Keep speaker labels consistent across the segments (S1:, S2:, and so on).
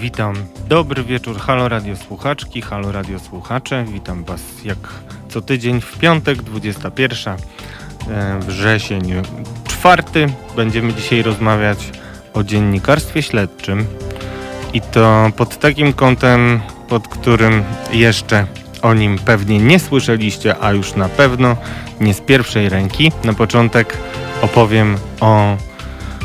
S1: Witam. Dobry wieczór, Halo Radio Słuchaczki, Halo Radio Słuchacze. Witam Was jak co tydzień w piątek, 21 e, wrzesień, czwarty. Będziemy dzisiaj rozmawiać o dziennikarstwie śledczym i to pod takim kątem, pod którym jeszcze o nim pewnie nie słyszeliście, a już na pewno nie z pierwszej ręki. Na początek opowiem o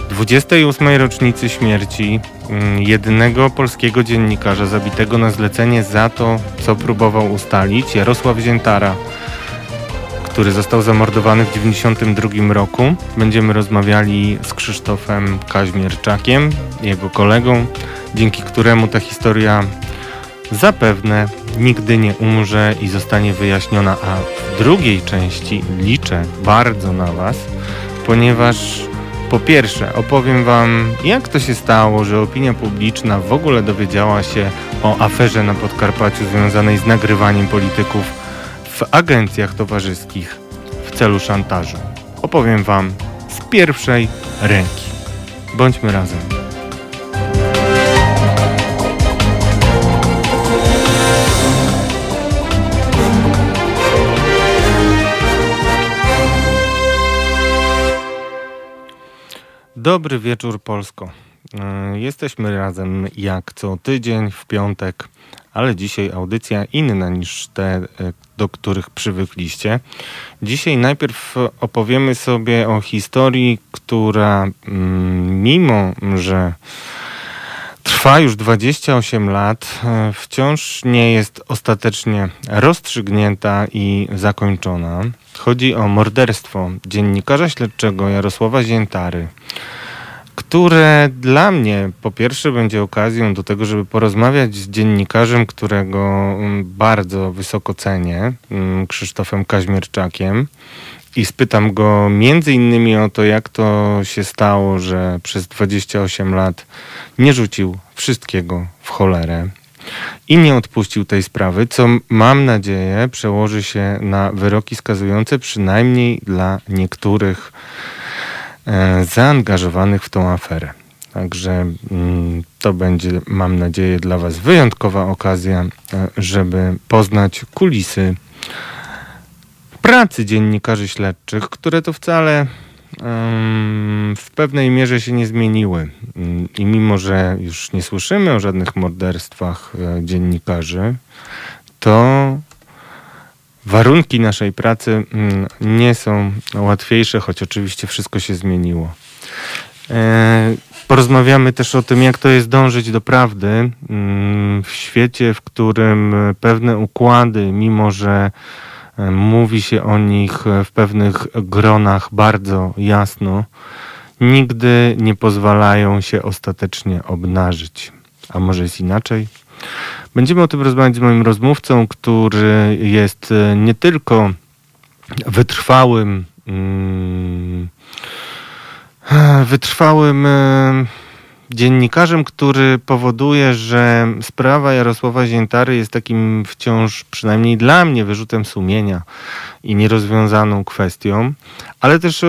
S1: 28. rocznicy śmierci mm, jedynego polskiego dziennikarza zabitego na zlecenie za to, co próbował ustalić, Jarosław Ziętara, który został zamordowany w 1992 roku. Będziemy rozmawiali z Krzysztofem Kaźmierczakiem, jego kolegą, dzięki któremu ta historia zapewne nigdy nie umrze i zostanie wyjaśniona, a w drugiej części liczę bardzo na Was, ponieważ po pierwsze, opowiem Wam, jak to się stało, że opinia publiczna w ogóle dowiedziała się o aferze na Podkarpaciu związanej z nagrywaniem polityków w agencjach towarzyskich w celu szantażu. Opowiem Wam z pierwszej ręki. Bądźmy razem. Dobry wieczór Polsko. E, jesteśmy razem jak co tydzień w piątek, ale dzisiaj audycja inna niż te, e, do których przywykliście. Dzisiaj najpierw opowiemy sobie o historii, która mm, mimo, że trwa już 28 lat, e, wciąż nie jest ostatecznie rozstrzygnięta i zakończona. Chodzi o morderstwo dziennikarza śledczego Jarosława Ziętary, które dla mnie po pierwsze będzie okazją do tego, żeby porozmawiać z dziennikarzem, którego mm, bardzo wysoko cenię, mm, Krzysztofem Kaźmierczakiem. I spytam go między innymi o to, jak to się stało, że przez 28 lat nie rzucił wszystkiego w cholerę i nie odpuścił tej sprawy, co mam nadzieję przełoży się na wyroki skazujące przynajmniej dla niektórych e, zaangażowanych w tą aferę. Także mm, to będzie, mam nadzieję, dla Was wyjątkowa okazja, e, żeby poznać kulisy pracy dziennikarzy śledczych, które to wcale w pewnej mierze się nie zmieniły. I mimo, że już nie słyszymy o żadnych morderstwach e, dziennikarzy, to warunki naszej pracy mm, nie są łatwiejsze, choć oczywiście wszystko się zmieniło. E, porozmawiamy też o tym, jak to jest dążyć do prawdy mm, w świecie, w którym pewne układy, mimo że Mówi się o nich w pewnych gronach bardzo jasno. Nigdy nie pozwalają się ostatecznie obnażyć. A może jest inaczej? Będziemy o tym rozmawiać z moim rozmówcą, który jest nie tylko wytrwałym, mm, wytrwałym dziennikarzem, który powoduje, że sprawa Jarosława Ziętary jest takim wciąż, przynajmniej dla mnie, wyrzutem sumienia i nierozwiązaną kwestią, ale też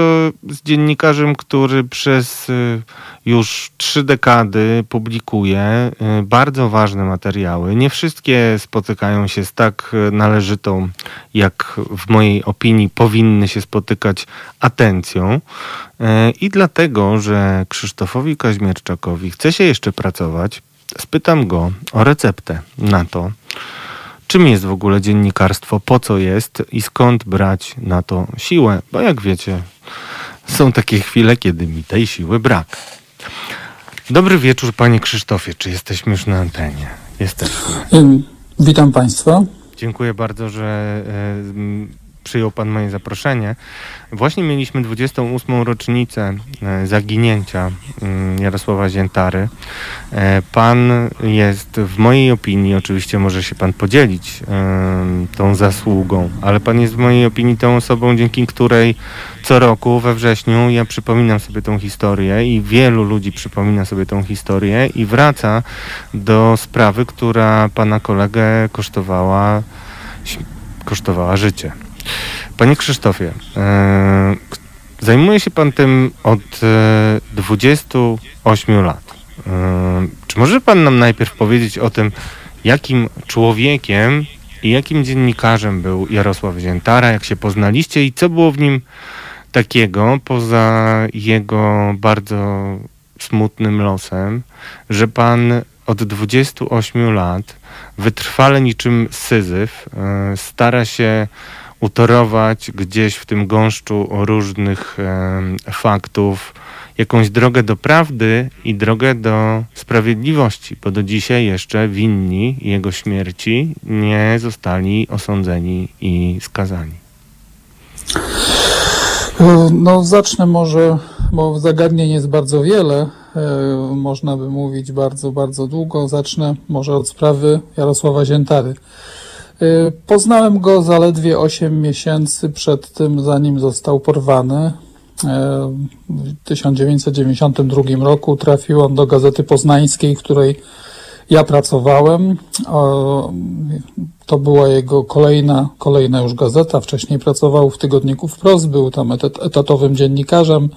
S1: z dziennikarzem, który przez y, już trzy dekady publikuje y, bardzo ważne materiały. Nie wszystkie spotykają się z tak należytą, jak w mojej opinii powinny się spotykać atencją. I dlatego, że Krzysztofowi Kaźmierczakowi chce się jeszcze pracować, spytam go o receptę na to, czym jest w ogóle dziennikarstwo, po co jest i skąd brać na to siłę. Bo jak wiecie, są takie chwile, kiedy mi tej siły brak. Dobry wieczór, panie Krzysztofie. Czy jesteśmy już na antenie? Jesteśmy.
S2: Witam państwa.
S1: Dziękuję bardzo, że przyjął Pan moje zaproszenie. Właśnie mieliśmy 28. rocznicę e, zaginięcia mm, Jarosława Ziętary. E, pan jest w mojej opinii, oczywiście może się Pan podzielić tą zasługą, ale Pan jest w mojej opinii tą osobą, dzięki której co roku we wrześniu ja przypominam sobie tą historię i wielu ludzi przypomina sobie tą historię i wraca do sprawy, która Pana kolegę kosztowała kosztowała życie. Panie Krzysztofie, e, zajmuje się Pan tym od 28 e, lat. E, Czy może pan nam najpierw powiedzieć o tym, jakim człowiekiem i jakim dziennikarzem był Jarosław Ziętara, jak się poznaliście i co było w nim takiego, poza jego bardzo smutnym losem, że pan od 28 lat wytrwale niczym syzyf stara się utorować gdzieś w tym gąszczu różnych e, faktów jakąś drogę do prawdy i drogę do sprawiedliwości, bo do dzisiaj jeszcze winni jego śmierci nie zostali osądzeni i skazani.
S2: E, no, zacznę może, bo zagadnień jest bardzo wiele. Można by mówić bardzo, bardzo długo. Zacznę może od sprawy Jarosława Ziętary. Y, poznałem go zaledwie 8 miesięcy przed tym, zanim został porwany. Y, w 1992 roku trafił on do Gazety Poznańskiej, w której ja pracowałem. To była jego kolejna, kolejna już gazeta. Wcześniej pracował w tygodniku Wprost, był tam etatowym dziennikarzem.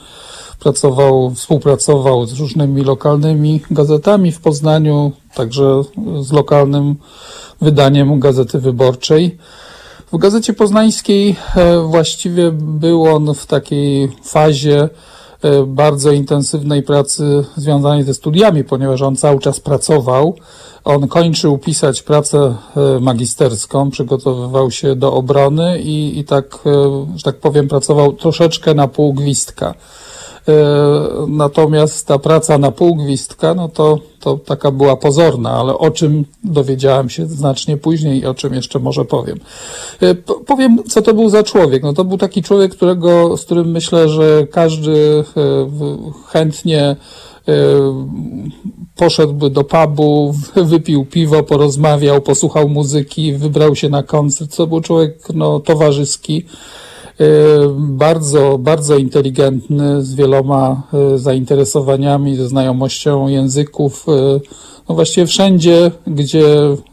S2: Pracował, współpracował z różnymi lokalnymi gazetami w Poznaniu, także z lokalnym wydaniem Gazety Wyborczej. W Gazecie Poznańskiej e, właściwie był on w takiej fazie e, bardzo intensywnej pracy związanej ze studiami, ponieważ on cały czas pracował. On kończył pisać pracę e, magisterską, przygotowywał się do obrony i, i tak, że tak powiem, pracował troszeczkę na pół gwizdka. E, natomiast ta praca na pół gwizdka, no to, to taka była pozorna, ale o czym dowiedziałem się znacznie później i o czym jeszcze może powiem. E, powiem, co to był za człowiek. No to był taki człowiek, którego, z którym myślę, że każdy e, chętnie poszedłby do pubu, wypił piwo, porozmawiał, posłuchał muzyki, wybrał się na koncert. To był człowiek no, towarzyski. Y, bardzo, bardzo inteligentny, z wieloma y, zainteresowaniami, ze znajomością języków. Y, no właściwie wszędzie, gdzie,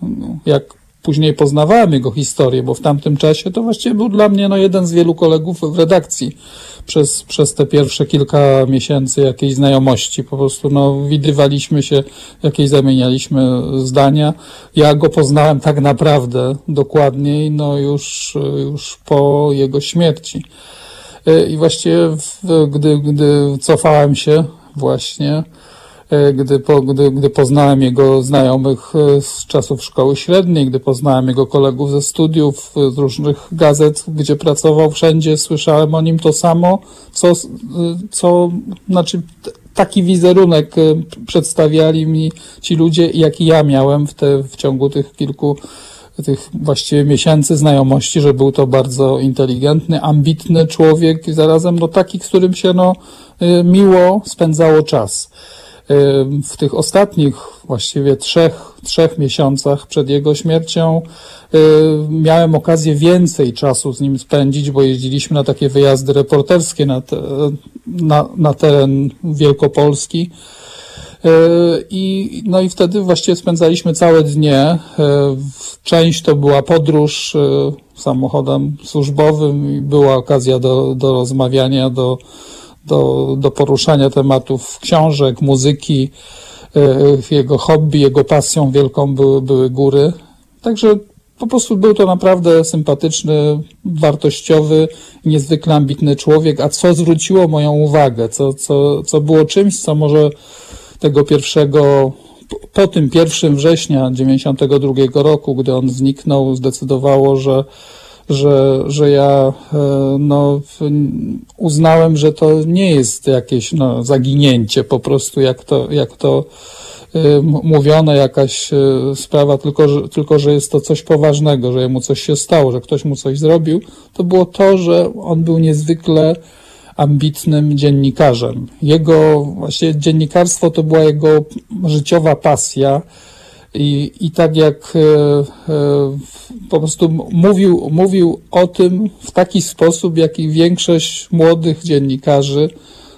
S2: no, jak później poznawałem jego historię, bo w tamtym czasie to właściwie był dla mnie no, jeden z wielu kolegów w redakcji przez, przez te pierwsze kilka miesięcy jakiejś znajomości. Po prostu no, widywaliśmy się, jakieś zamienialiśmy zdania. Ja go poznałem tak naprawdę dokładniej no, już, już po jego śmierci. I właściwie gdy, gdy cofałem się właśnie, E, gdy, po, gdy, gdy poznałem jego znajomych e, z czasów szkoły średniej, gdy poznałem jego kolegów ze studiów, e, z różnych gazet, gdzie pracował wszędzie, słyszałem o nim to samo, co, co znaczy taki wizerunek przedstawiali mi ci ludzie, jaki ja miałem w, te, w ciągu tych kilku tych właściwie miesięcy znajomości, że był to bardzo inteligentny, ambitny człowiek i zarazem no taki, z którym się no miło spędzało czas w tych ostatnich właściwie trzech, trzech miesiącach przed jego śmiercią miałem okazję więcej czasu z nim spędzić, bo jeździliśmy na takie wyjazdy reporterskie na, te, na, na teren Wielkopolski. I, no i wtedy właściwie spędzaliśmy całe dnie. Część to była podróż samochodem służbowym i była okazja do, do rozmawiania, do, do, do poruszania tematów książek, muzyki. E, jego hobby, jego pasją wielką były, były góry. Także po prostu był to naprawdę sympatyczny, wartościowy, niezwykle ambitny człowiek. A co zwróciło moją uwagę, co, co, co było czymś, co może tego pierwszego, po tym 1 września 92 roku, gdy on zniknął, zdecydowało, że że, że ja e, no, uznałem, że to nie jest jakieś no, zaginięcie po prostu, jak to, jak to e, mówiono, jakaś e, sprawa, tylko że, tylko że jest to coś poważnego, że mu coś się stało, że ktoś mu coś zrobił, to było to, że on był niezwykle ambitnym dziennikarzem. Jego, właśnie dziennikarstwo to była jego życiowa pasja, i, i tak jak e, e, po prostu mówił, mówił o tym w taki sposób, jaki większość młodych dziennikarzy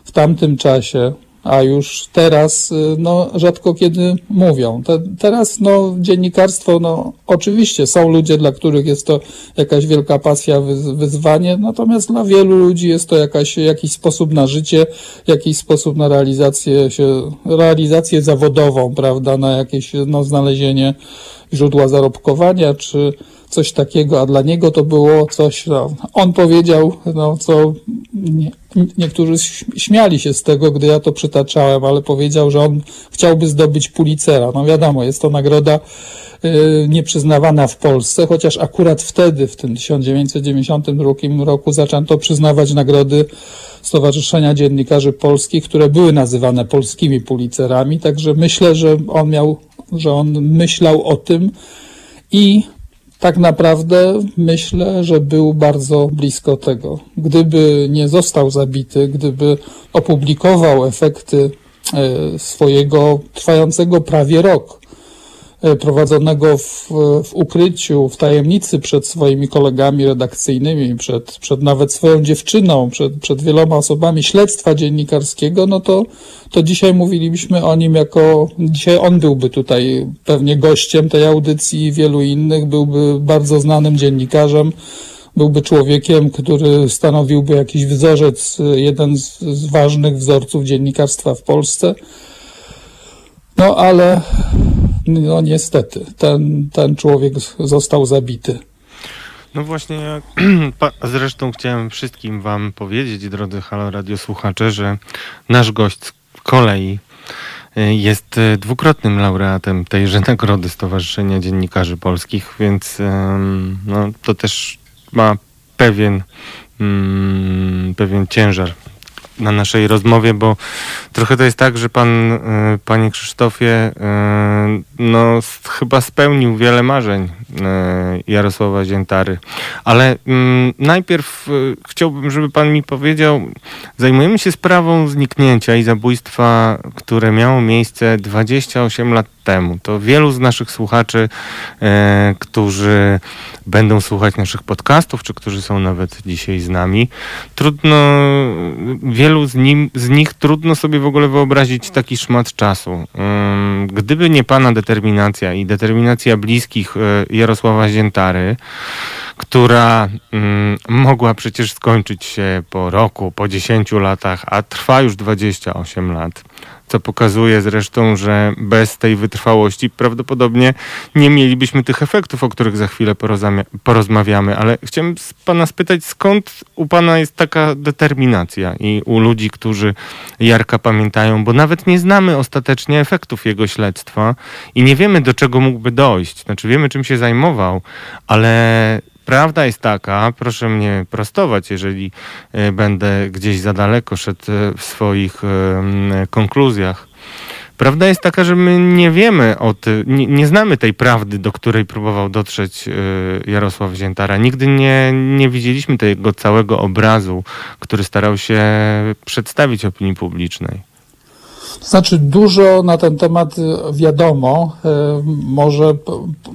S2: w tamtym czasie, a już teraz y, no, rzadko kiedy mówią. Te, teraz no, dziennikarstwo, no, oczywiście są ludzie, dla których jest to jakaś wielka pasja, wyzwanie, natomiast dla wielu ludzi jest to jakaś, jakiś sposób na życie, jakiś sposób na realizację, się, realizację zawodową, prawda, na jakieś no, znalezienie źródła zarobkowania, czy coś takiego, a dla niego to było coś, no, on powiedział, no, co nie, niektórzy śmiali się z tego, gdy ja to przytaczałem, ale powiedział, że on chciałby zdobyć Pulitzera. No wiadomo, jest to nagroda y, nieprzyznawana w Polsce, chociaż akurat wtedy, w tym 1992 roku, zaczęto przyznawać nagrody Stowarzyszenia Dziennikarzy Polskich, które były nazywane polskimi Pulitzerami, także myślę, że on miał, że on myślał o tym i tak naprawdę myślę, że był bardzo blisko tego. Gdyby nie został zabity, gdyby opublikował efekty e, swojego trwającego prawie rok prowadzonego w, w ukryciu, w tajemnicy przed swoimi kolegami redakcyjnymi, przed, przed nawet swoją dziewczyną, przed, przed wieloma osobami śledztwa dziennikarskiego, no to, to dzisiaj mówilibyśmy o nim jako, dzisiaj on byłby tutaj pewnie gościem tej audycji i wielu innych, byłby bardzo znanym dziennikarzem, byłby człowiekiem, który stanowiłby jakiś wzorzec, jeden z, z ważnych wzorców dziennikarstwa w Polsce. No ale no niestety, ten, ten człowiek został zabity.
S1: No właśnie, zresztą chciałem wszystkim wam powiedzieć, drodzy Halo Radio słuchacze, że nasz gość z kolei y, jest y, dwukrotnym laureatem tejże nagrody Stowarzyszenia Dziennikarzy Polskich, więc no, to też ma pewien, mm, pewien ciężar na naszej rozmowie, bo trochę to jest tak, że pan, y, panie Krzysztofie, y, no chyba spełnił wiele marzeń Jarosława Ziętary. Ale mm, najpierw chciałbym, żeby pan mi powiedział, zajmujemy się sprawą zniknięcia i zabójstwa, które miało miejsce 28 lat temu. To wielu z naszych słuchaczy, e, którzy będą słuchać naszych podcastów, czy którzy są nawet dzisiaj z nami, trudno, wielu z, nim, z nich trudno sobie w ogóle wyobrazić taki szmat czasu. Gdyby nie pana determinacja i determinacja bliskich e, Jarosława Ziętary, która mm, mogła przecież skończyć się po roku, po 10 latach, a trwa już 28 lat co pokazuje zresztą, że bez tej wytrwałości prawdopodobnie nie mielibyśmy tych efektów, o których za chwilę porozmawiamy. Ale chciałem z Pana spytać, skąd u Pana jest taka determinacja i u ludzi, którzy Jarka pamiętają, bo nawet nie znamy ostatecznie efektów jego śledztwa i nie wiemy, do czego mógłby dojść. Znaczy, wiemy, czym się zajmował, ale Prawda jest taka, proszę mnie prostować, jeżeli e, będę gdzieś za daleko szedł e, w swoich e, konkluzjach. Prawda jest taka, że my nie wiemy o tym, nie, nie, znamy tej prawdy, do której próbował dotrzeć Jarosław Ziętara. Nigdy nie, nie widzieliśmy tego całego obrazu, który starał się przedstawić opinii publicznej.
S2: Znaczy, dużo na ten temat wiadomo. E, może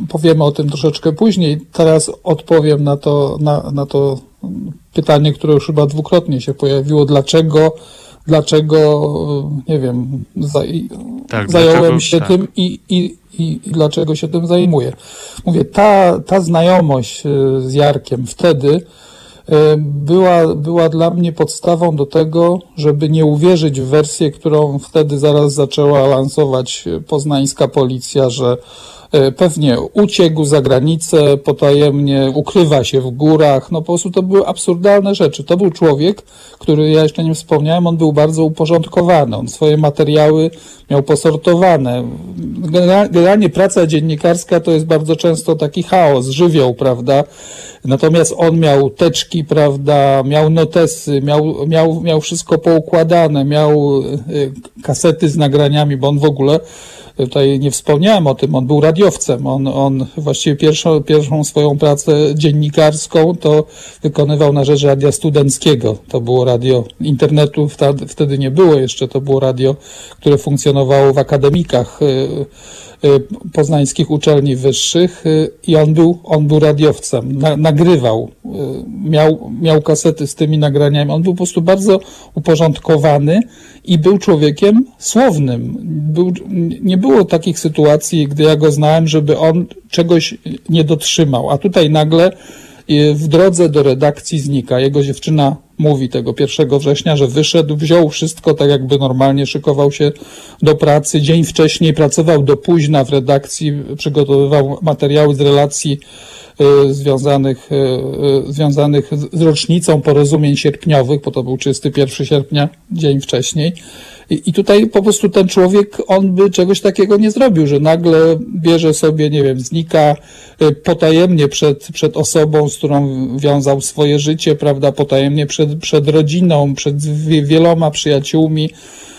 S2: powiemy o tym troszeczkę później. Teraz odpowiem na to, na, na to pytanie, które już chyba dwukrotnie się pojawiło. Dlaczego, dlaczego nie wiem, tak, zająłem dlaczego, się tak. tym i, i, i, dlaczego się tym zajmuję. Mówię, ta, ta znajomość z Jarkiem wtedy, była, była dla mnie podstawą do tego, żeby nie uwierzyć w wersję, którą wtedy zaraz zaczęła lansować poznańska policja, że E, pewnie uciekł za granicę, potajemnie ukrywa się w górach. No po prostu to były absurdalne rzeczy. To był człowiek, który ja jeszcze nie wspomniałem, on był bardzo uporządkowany. On swoje materiały miał posortowane. Generalnie praca dziennikarska to jest bardzo często taki chaos, żywioł, prawda? Natomiast on miał teczki, prawda, miał notesy, miał, miał, miał wszystko poukładane, miał e, kasety z nagraniami, bo on w ogóle Tutaj nie wspomniałem o tym, on był radiowcem. On, on właściwie pierwszą, pierwszą swoją pracę dziennikarską to wykonywał na rzecz radia studenckiego. To było radio internetu, wtedy, nie było jeszcze, to było radio, które funkcjonowało w akademikach y, poznańskich uczelni wyższych i on był, on był radiowcem, na, nagrywał, miał, miał kasety z tymi nagraniami. On był po prostu bardzo uporządkowany i był człowiekiem słownym. Był, nie było takich sytuacji, gdy ja go znałem, żeby on czegoś nie dotrzymał, a tutaj nagle w drodze do redakcji znika. Jego dziewczyna mówi tego 1 września, że wyszedł, wziął wszystko tak jakby normalnie, szykował się do pracy. Dzień wcześniej pracował do późna w redakcji, przygotowywał materiały z relacji y, związanych, y, y, związanych z rocznicą porozumień sierpniowych, bo to był 31 sierpnia, dzień wcześniej. I tutaj po prostu ten człowiek, on by czegoś takiego nie zrobił, że nagle bierze sobie, nie wiem, znika y, potajemnie przed, przed osobą, z którą wiązał swoje życie, prawda, potajemnie przed, przed rodziną, przed wieloma przyjaciółmi y,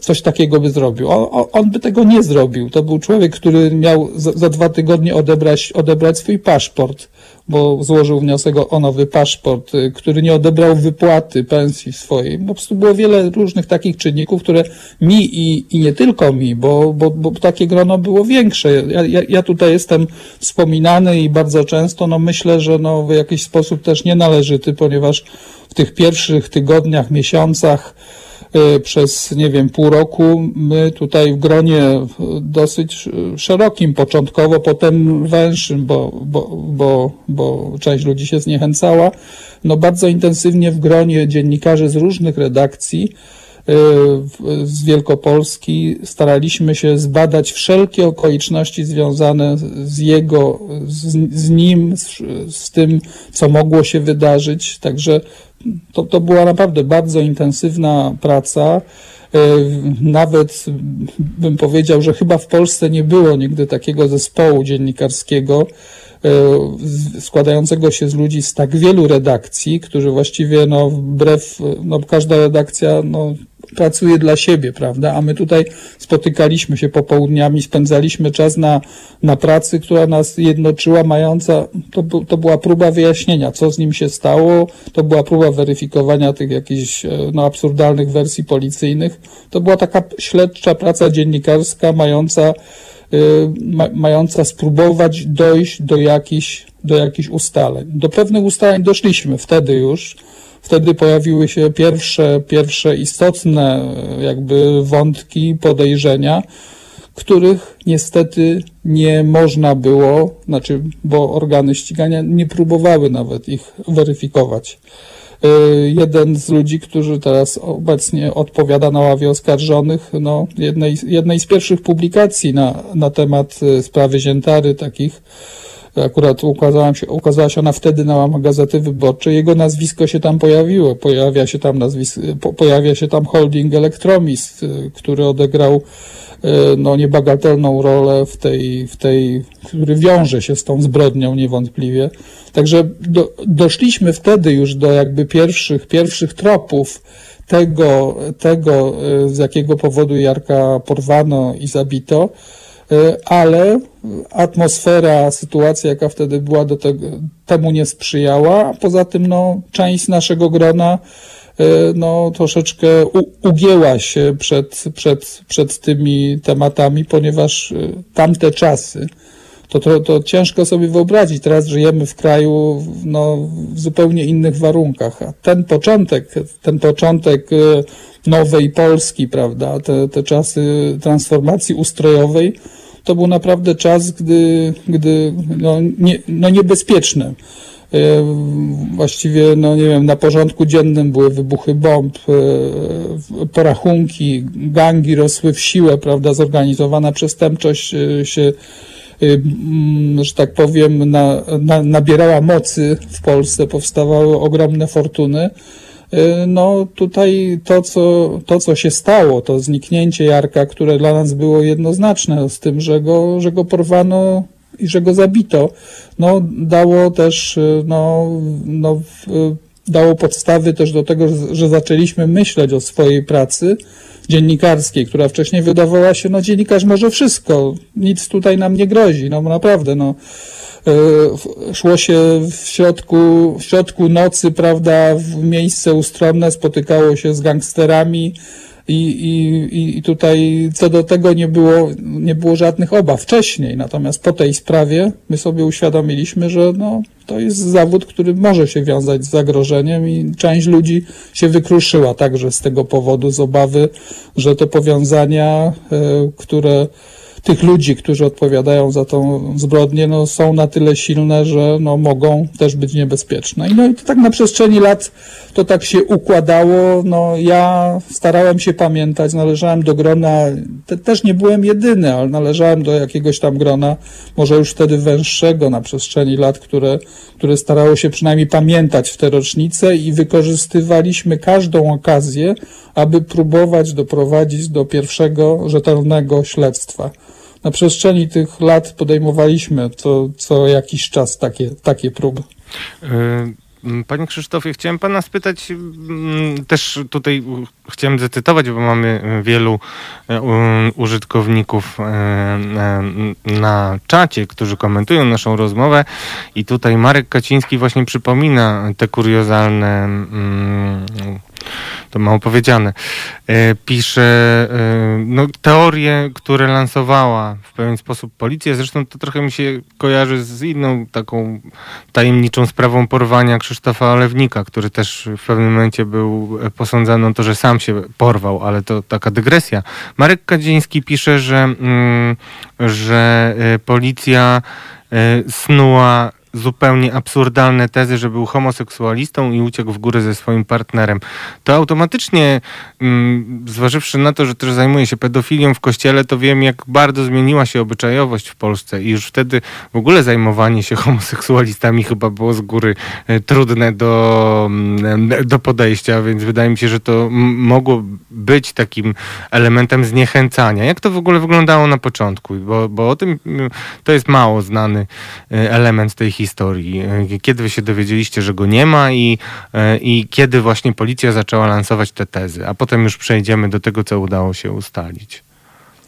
S2: coś takiego by zrobił. On, on, by tego nie zrobił. To był człowiek, który miał za, za, dwa tygodnie odebrać, odebrać swój paszport bo złożył wniosek o nowy paszport, y, który nie odebrał wypłaty pensji swojej. Po prostu było wiele różnych takich czynników, które mi i, i nie tylko mi, bo, bo, bo takie grono było większe. Ja, ja, ja tutaj jestem wspominany i bardzo często no myślę, że no w jakiś sposób też nienależyty, ponieważ w tych pierwszych tygodniach, miesiącach Y, przez, nie wiem, pół roku. My tutaj w gronie dosyć szerokim, początkowo, potem węższym, bo, bo, bo, bo część ludzi się zniechęcała. No bardzo intensywnie w gronie dziennikarzy z różnych redakcji y, z Wielkopolski staraliśmy się zbadać wszelkie okoliczności związane z jego, z, z nim, z, z, tym, co mogło się wydarzyć. Także to, to była naprawdę bardzo intensywna praca. E, nawet bym powiedział, że chyba w Polsce nie było nigdy takiego zespołu dziennikarskiego, e, składającego się z ludzi z tak wielu redakcji, którzy właściwie no, wbrew, no, każda redakcja no, pracuje dla siebie, prawda? A my tutaj spotykaliśmy się popołudniami, spędzaliśmy czas na, na pracy, która nas jednoczyła, mająca, to, to była próba wyjaśnienia, co z nim się stało, to była próba weryfikowania tych jakichś e, no, absurdalnych wersji policyjnych. To była taka śledcza praca dziennikarska, mająca, yy, ma, mająca spróbować dojść do jakichś, do jakichś ustaleń. Do pewnych ustaleń doszliśmy wtedy już, Wtedy pojawiły się pierwsze, pierwsze istotne jakby wątki, podejrzenia, których niestety nie można było, znaczy, bo organy ścigania nie próbowały nawet ich weryfikować. Y, jeden z ludzi, którzy teraz obecnie odpowiada na ławie oskarżonych, no, jednej, jednej z pierwszych publikacji na, na temat y, sprawy Ziętary, takich Akurat ukazała się, ukazała się ona wtedy na łamach Gazety Wyborczej. Jego nazwisko się tam pojawiło. Pojawia się tam nazwisko, pojawia się tam holding Elektromis, y, który odegrał y, no, niebagatelną rolę w tej, w tej, który wiąże się z tą zbrodnią niewątpliwie. Także do, doszliśmy wtedy już do jakby pierwszych, pierwszych tropów tego, tego, y, z jakiego powodu Jarka porwano i zabito. E, ale atmosfera, sytuacja, jaka wtedy była, do tego, temu nie sprzyjała. Poza tym, no, część naszego grona e, no, troszeczkę ugięła się przed, przed, przed tymi tematami, ponieważ e, tamte czasy, to, to, to ciężko sobie wyobrazić. Teraz żyjemy w kraju no, w zupełnie innych warunkach. A ten początek, ten początek nowej Polski, prawda, te, te czasy transformacji ustrojowej, to był naprawdę czas, gdy, gdy no, nie, no niebezpieczny. E, właściwie, no nie wiem, na porządku dziennym były wybuchy bomb, e, porachunki, gangi rosły w siłę, prawda, zorganizowana przestępczość się, że tak powiem, na, na, nabierała mocy w Polsce, powstawały ogromne fortuny. Y, no tutaj to co, to, co się stało, to zniknięcie Jarka, które dla nas było jednoznaczne z tym, że go, że go porwano i że go zabito, no dało też, y, no, no, dało podstawy też do tego, że zaczęliśmy myśleć o swojej pracy dziennikarskiej, która wcześniej wydawała się, no dziennikarz może wszystko, nic tutaj nam nie grozi, no naprawdę, no. E, szło się w środku, w środku nocy, prawda, w miejsce ustronne, spotykało się z gangsterami, I, i, I tutaj co do tego nie było, nie było żadnych obaw wcześniej. Natomiast po tej sprawie my sobie uświadomiliśmy, że no, to jest zawód, który może się wiązać z zagrożeniem i część ludzi się wykruszyła także z tego powodu, z obawy, że te powiązania, y, które tych ludzi, którzy odpowiadają za tą zbrodnię, no, są na tyle silne, że no, mogą też być niebezpieczne. I no i to tak na przestrzeni lat to tak się układało. No, ja starałem się pamiętać, należałem do grona, te, też nie byłem jedyny, ale należałem do jakiegoś tam grona, może już wtedy węższego na przestrzeni lat, które, które starało się przynajmniej pamiętać w te rocznice i wykorzystywaliśmy każdą okazję, aby próbować doprowadzić do pierwszego rzetelnego śledztwa na przestrzeni tych lat podejmowaliśmy co, jakiś czas takie, takie próby.
S1: Y, panie Krzysztofie, chciałem pana spytać, mm, też tutaj chciałem zacytować, bo mamy wielu e, użytkowników na czacie, którzy komentują naszą rozmowę i tutaj Marek Kaciński właśnie przypomina te kuriozalne mm, to mało powiedziane, e, pisze e, no, teorie, które lansowała w pewien sposób policja. Zresztą to trochę mi się kojarzy z inną taką tajemniczą sprawą porwania Krzysztofa Olewnika, który też w pewnym momencie był posądzany o to, że sam się porwał, ale to taka dygresja. Marek Kadziński pisze, że, mm, że e, policja snuła zupełnie absurdalne tezy, że był homoseksualistą i uciekł w górę ze swoim partnerem, to automatycznie, mm, zważywszy na to, że też zajmuje się pedofilią w kościele, to wiem, jak bardzo zmieniła się obyczajowość w Polsce i już wtedy w ogóle zajmowanie się homoseksualistami chyba było z góry e, trudne do, mm, do podejścia, więc wydaje mi się, że to mogło być takim elementem zniechęcania. Jak to w ogóle wyglądało na początku? Bo, bo o tym mm, to jest mało znany e, element tej historii historii? E, kiedy wy się dowiedzieliście, że go nie ma i, e, i kiedy właśnie policja zaczęła lansować te tezy? A potem już przejdziemy do tego, co udało się ustalić.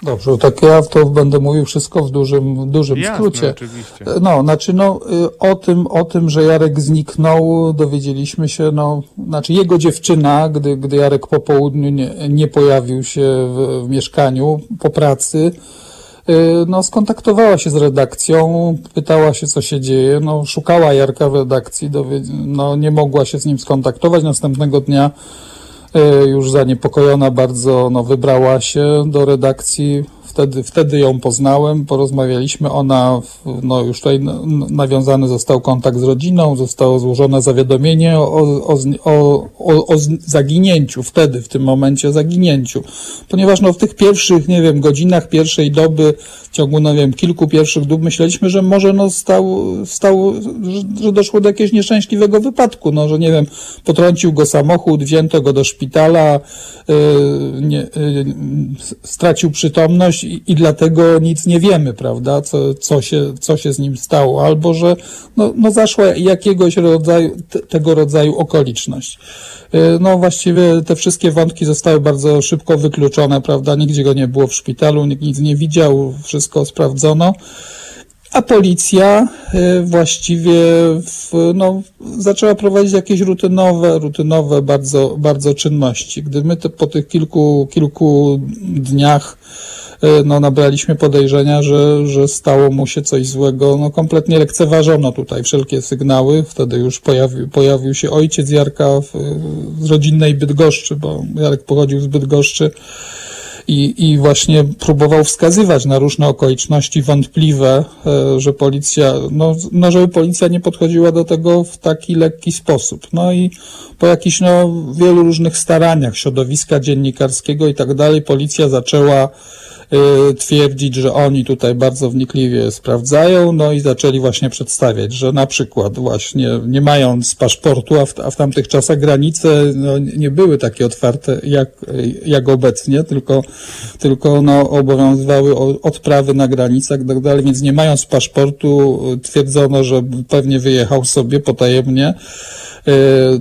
S2: Dobrze, tak ja to będę mówił wszystko w dużym, w dużym
S1: Jasne,
S2: skrócie.
S1: Oczywiście.
S2: No, znaczy, no, y, o tym, o tym, że Jarek zniknął, dowiedzieliśmy się, no, znaczy jego dziewczyna, gdy, gdy Jarek po południu nie, nie pojawił się w, w mieszkaniu po pracy, no, skontaktowała się z redakcją, pytała się, co się dzieje, no, szukała Jarka w redakcji, no, nie mogła się z nim skontaktować. Następnego dnia y, już zaniepokojona bardzo, no, wybrała się do redakcji wtedy, wtedy ją poznałem, porozmawialiśmy. Ona, no już tutaj nawiązany został kontakt z rodziną, zostało złożone zawiadomienie o, o, o, o, o zaginięciu, wtedy, w tym momencie o zaginięciu. Ponieważ no, w tych pierwszych, nie wiem, godzinach pierwszej doby, w ciągu, no wiem, kilku pierwszych dób, myśleliśmy, że może no, stał, stał że, doszło do jakiegoś nieszczęśliwego wypadku, no, że nie wiem, potrącił go samochód, wzięto go do szpitala, yy, nie, yy, stracił przytomność i, i dlatego nic nie wiemy, prawda, co, co, się, co się z nim stało, albo że no, no zaszła jakiegoś rodzaju, te, tego rodzaju okoliczność. Y, no właściwie te wszystkie wątki zostały bardzo szybko wykluczone, prawda, nigdzie go nie było w szpitalu, nikt nic nie widział, wszystko sprawdzono. A policja y, właściwie w, no, zaczęła prowadzić jakieś rutynowe, rutynowe bardzo, bardzo czynności. Gdy my te, po tych kilku, kilku dniach no, nabraliśmy podejrzenia, że, że stało mu się coś złego. No, kompletnie lekceważono tutaj wszelkie sygnały. Wtedy już pojawił, się ojciec Jarka w, z rodzinnej Bydgoszczy, bo Jarek pochodził z Bydgoszczy. I, I właśnie próbował wskazywać na różne okoliczności wątpliwe, e, że policja, no, no żeby policja nie podchodziła do tego w taki lekki sposób. No i po jakichś no, wielu różnych staraniach środowiska dziennikarskiego i tak dalej, policja zaczęła Y, twierdzić, że oni tutaj bardzo wnikliwie sprawdzają, no i zaczęli właśnie przedstawiać, że na przykład właśnie nie mając paszportu, a w, a w tamtych czasach granice no, nie były takie otwarte jak, jak obecnie, tylko, tylko no, obowiązywały odprawy na granicach i tak dalej, więc nie mając paszportu twierdzono, że pewnie wyjechał sobie potajemnie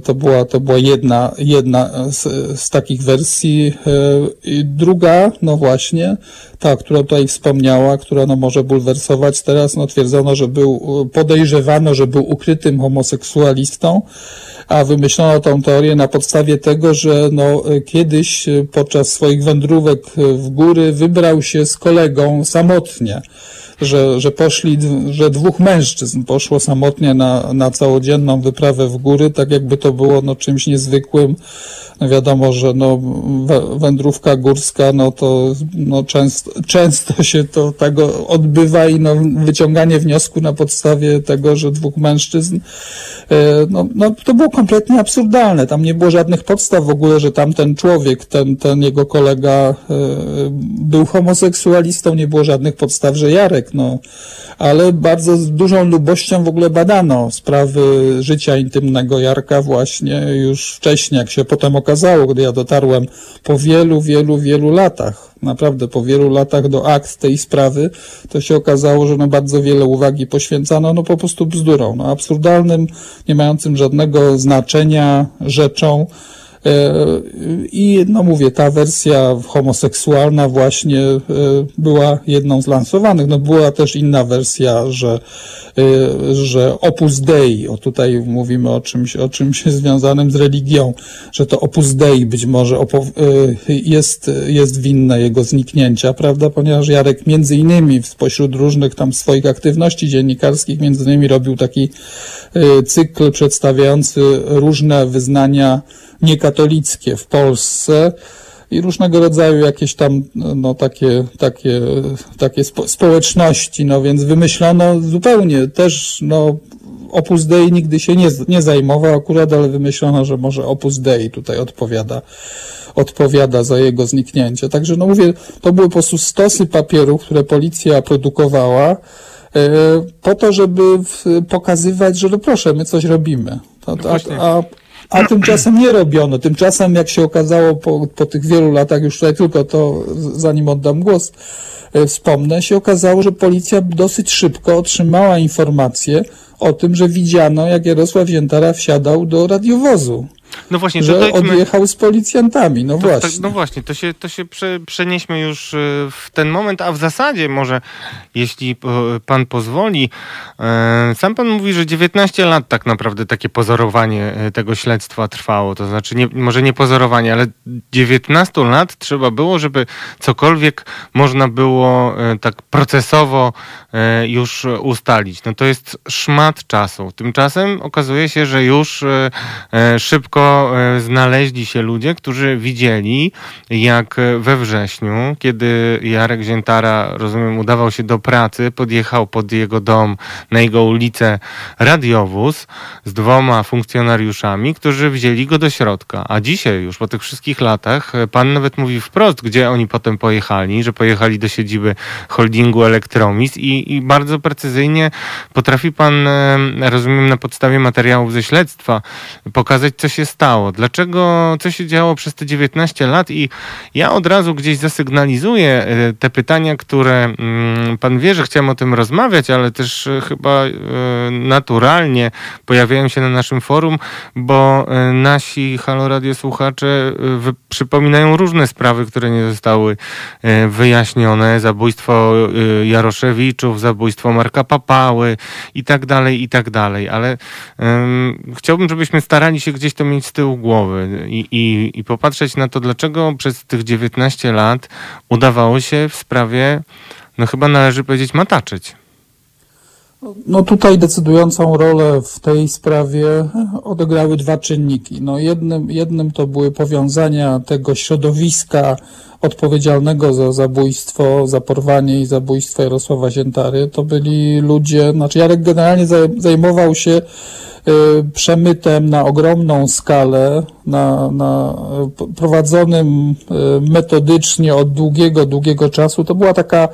S2: To była, to była jedna, jedna z, z takich wersji. I druga, no właśnie, ta, która tutaj wspomniała, która no może bulwersować teraz, no twierdzono, że był, podejrzewano, że był ukrytym homoseksualistą, a wymyślono tą teorię na podstawie tego, że no, kiedyś podczas swoich wędrówek w góry wybrał się z kolegą samotnie że, że poszli, że dwóch mężczyzn poszło samotnie na, na całodzienną wyprawę w góry, tak jakby to było no, czymś niezwykłym. No wiadomo, że no, wędrówka górska, no to no, często, często się to tego odbywa i no, wyciąganie wniosku na podstawie tego, że dwóch mężczyzn, e, no, no to było kompletnie absurdalne. Tam nie było żadnych podstaw w ogóle, że tamten człowiek, ten, ten jego kolega e, był homoseksualistą, nie było żadnych podstaw, że Jarek no, ale bardzo z dużą lubością w ogóle badano sprawy życia intymnego Jarka właśnie już wcześniej, jak się potem okazało, gdy ja dotarłem po wielu, wielu, wielu latach, naprawdę po wielu latach do akt tej sprawy, to się okazało, że no bardzo wiele uwagi poświęcano no po prostu bzdurą, no absurdalnym, nie mającym żadnego znaczenia rzeczą, I no mówię, ta wersja homoseksualna właśnie e, była jedną z lansowanych. No była też inna wersja, że, e, że Opus Dei, o tutaj mówimy o czymś, o czymś związanym z religią, że to Opus Dei być może jest, jest winne jego zniknięcia, prawda? Ponieważ Jarek między innymi spośród różnych tam swoich aktywności dziennikarskich, między innymi robił taki cykl przedstawiający różne wyznania niekatolickie w Polsce i różnego rodzaju jakieś tam no, takie, takie, takie spo, społeczności, no więc wymyślono zupełnie też no, Opus Dei nigdy się nie, nie zajmował akurat, ale wymyślono, że może Opus Dei tutaj odpowiada, odpowiada za jego zniknięcie. Także no mówię, to były po prostu stosy papierów, które policja produkowała, e, po to, żeby pokazywać, że no proszę, my coś robimy.
S1: No
S2: a, a, a tymczasem nie robiono. Tymczasem, jak się okazało po, po tych wielu latach, już tutaj tylko to, zanim oddam głos, e, wspomnę, się okazało, że policja dosyć szybko otrzymała informację o tym, że widziano, jak Jarosław Ziętara wsiadał do radiowozu. No właśnie, że dojdźmy... odjechał z policjantami, no to, właśnie.
S1: To, no właśnie, to się, to się prze, przenieśmy już e, w ten moment, a w zasadzie może, jeśli pan pozwoli, e, sam pan mówi, że 19 lat tak naprawdę takie pozorowanie e, tego śledztwa trwało, to znaczy nie, może nie pozorowanie, ale 19 lat trzeba było, żeby cokolwiek można było tak procesowo już ustalić. No to jest szmat czasu. Tymczasem okazuje się, że już szybko E, znaleźli się ludzie, którzy widzieli, jak we wrześniu, kiedy Jarek Ziętara, rozumiem, udawał się do pracy, podjechał pod jego dom, na jego ulicę radiowóz z dwoma funkcjonariuszami, którzy wzięli go do środka. A dzisiaj, już po tych wszystkich latach, pan nawet mówi wprost, gdzie oni potem pojechali, że pojechali do siedziby holdingu Elektromis i, i bardzo precyzyjnie potrafi pan, e, rozumiem, na podstawie materiałów ze śledztwa pokazać, co się stało? Dlaczego, co się działo przez te 19 lat? I ja od razu gdzieś zasygnalizuję e, te pytania, które mm, pan wie, że chciałem o tym rozmawiać, ale też e, chyba e, naturalnie pojawiają się na naszym forum, bo nasi Halo Radio słuchacze przypominają różne sprawy, które nie zostały wyjaśnione. Zabójstwo Jaroszewiczów, zabójstwo Marka Papały i tak dalej, i tak dalej. Ale um, chciałbym, żebyśmy starali się gdzieś to z tyłu głowy i, i, i popatrzeć na to, dlaczego przez tych 19 lat udawało się w sprawie, no chyba należy powiedzieć, mataczyć.
S2: No tutaj decydującą rolę w tej sprawie odegrały dwa czynniki. No jednym, jednym to były powiązania tego środowiska odpowiedzialnego za zabójstwo, za porwanie i zabójstwo Jarosława Ziętary. To byli ludzie, znaczy Jarek generalnie zajmował się przemytem na ogromną skalę, na, na prowadzonym y, metodycznie od długiego, długiego czasu. To była taka,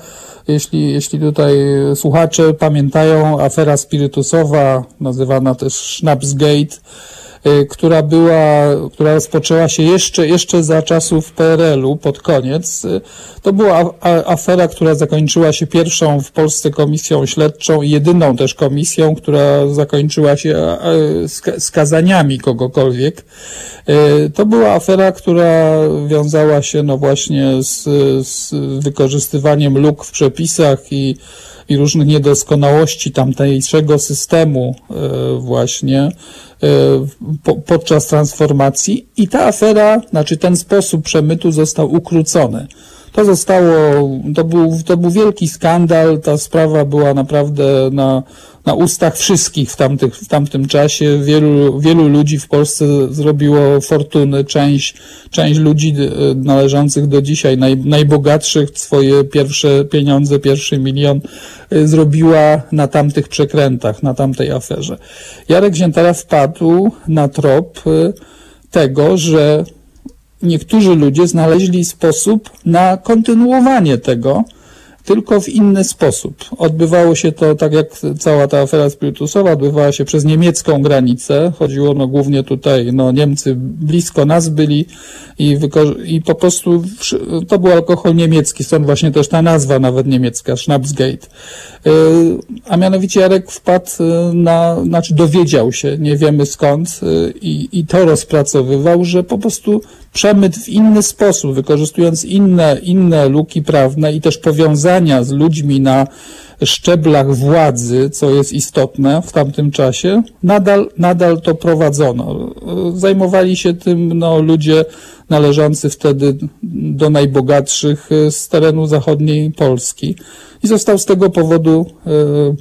S2: jeśli, jeśli tutaj słuchacze pamiętają, afera spirytusowa, nazywana też Schnapsgate, y, która była, która rozpoczęła się jeszcze, jeszcze za czasów PRL-u pod koniec. Y, to była afera, która zakończyła się pierwszą w Polsce komisją śledczą i jedyną też komisją, która zakończyła się skazaniami kogokolwiek. To była afera, która wiązała się no właśnie z, z wykorzystywaniem luk w przepisach i i różnych niedoskonałości tamtejszego systemu e, właśnie e, podczas transformacji i ta afera, znaczy ten sposób przemytu został ukrócony. To zostało, to był, to był wielki skandal, ta sprawa była naprawdę na, na ustach wszystkich w, tamtych, w tamtym czasie. Wielu, wielu ludzi w Polsce zrobiło fortuny. Część, część ludzi e, należących do dzisiaj, naj, najbogatszych, swoje pierwsze pieniądze, pierwszy milion e, zrobiła na tamtych przekrętach, na tamtej aferze. Jarek Ziętara wpadł na trop e, tego, że niektórzy ludzie znaleźli sposób na kontynuowanie tego, tylko w inny sposób. Odbywało się to, tak jak cała ta afera spirytusowa, odbywała się przez niemiecką granicę. Chodziło no głównie tutaj, no Niemcy blisko nas byli i, i po prostu to był alkohol niemiecki, stąd właśnie też ta nazwa nawet niemiecka, Schnapsgate. Y, a mianowicie Jarek wpadł y, na, znaczy dowiedział się, nie wiemy skąd y, i, i to rozpracowywał, że po prostu przemyt w inny sposób, wykorzystując inne, inne luki prawne i też powiązania z ludźmi na szczeblach władzy, co jest istotne w tamtym czasie, nadal, nadal to prowadzono. Zajmowali się tym no, ludzie należący wtedy do najbogatszych z terenu zachodniej Polski i został z tego powodu e,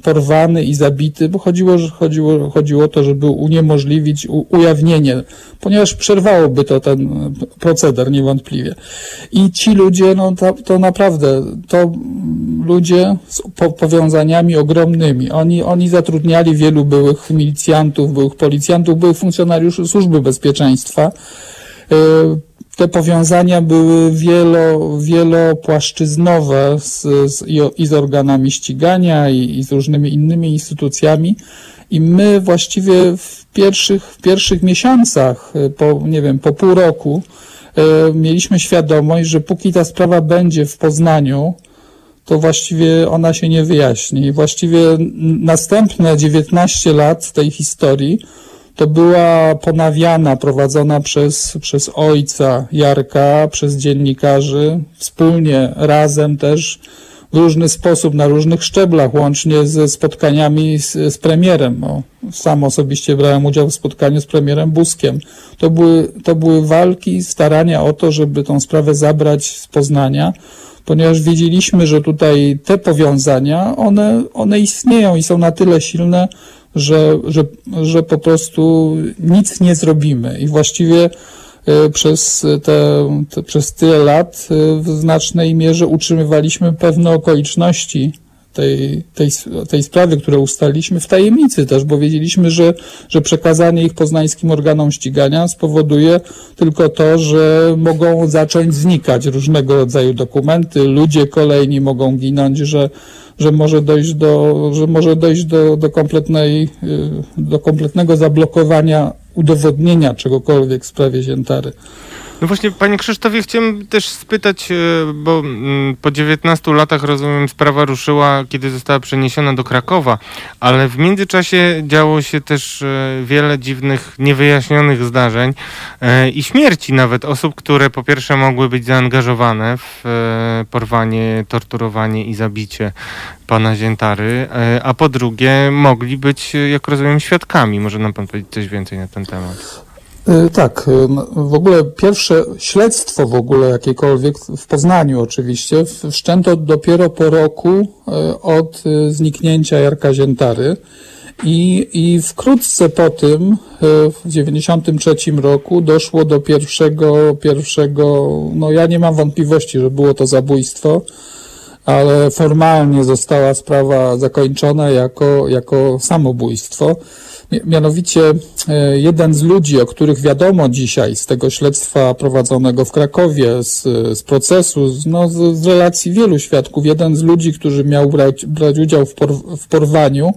S2: porwany i zabity, bo chodziło, chodziło, chodziło o to, żeby uniemożliwić ujawnienie, ponieważ przerwałoby to ten proceder niewątpliwie. I ci ludzie, no to, to naprawdę, to ludzie z powiązaniami ogromnymi. Oni, oni zatrudniali wielu byłych milicjantów, byłych policjantów, byłych funkcjonariuszy służby bezpieczeństwa. E, te powiązania były wielo, wielopłaszczyznowe z, z, i z organami ścigania i, i z różnymi innymi instytucjami. I my właściwie w pierwszych, w pierwszych miesiącach, po, nie wiem, po pół roku, e, mieliśmy świadomość, że póki ta sprawa będzie w Poznaniu, to właściwie ona się nie wyjaśni. I właściwie następne 19 lat tej historii to była ponawiana, prowadzona przez, przez ojca Jarka, przez dziennikarzy, wspólnie, razem też, w różny sposób, na różnych szczeblach, łącznie ze spotkaniami z, z premierem. O, sam osobiście brałem udział w spotkaniu z premierem Buskiem. To były, to były walki, starania o to, żeby tą sprawę zabrać z Poznania, ponieważ wiedzieliśmy, że tutaj te powiązania, one, one istnieją i są na tyle silne, że, że, że po prostu nic nie zrobimy. I właściwie e, przez, te, te, przez tyle lat e, w znacznej mierze utrzymywaliśmy pewne okoliczności tej, tej, tej sprawy, które ustaliliśmy w tajemnicy też, bo wiedzieliśmy, że, że przekazanie ich poznańskim organom ścigania spowoduje tylko to, że mogą zacząć znikać różnego rodzaju dokumenty, ludzie kolejni mogą ginąć, że, że może dojść do, że może dojść do, do kompletnej, y, do kompletnego zablokowania udowodnienia czegokolwiek w sprawie Ziętary.
S1: No właśnie, panie Krzysztofie, chciałem też spytać, e, bo mm, po 19 latach, rozumiem, sprawa ruszyła, kiedy została przeniesiona do Krakowa, ale w międzyczasie działo się też e, wiele dziwnych, niewyjaśnionych zdarzeń e, i śmierci nawet osób, które po pierwsze mogły być zaangażowane w porwanie, torturowanie i zabicie pana Ziętary, a po drugie mogli być, jak rozumiem, świadkami. Może nam pan powiedzieć coś więcej na ten temat?
S2: Y, tak, y, no, w ogóle pierwsze śledztwo w ogóle jakiekolwiek w Poznaniu oczywiście wszczęto dopiero po roku y, od zniknięcia Jarka Ziętary. I, i wkrótce po tym w 93 roku doszło do pierwszego, pierwszego, no ja nie mam wątpliwości, że było to zabójstwo, ale formalnie została sprawa zakończona jako, jako samobójstwo. Mianowicie e, jeden z ludzi, o których wiadomo dzisiaj z tego śledztwa prowadzonego w Krakowie, z, z procesu, z, no, z, z relacji wielu świadków, jeden z ludzi, który miał brać, brać udział w, por, w porwaniu,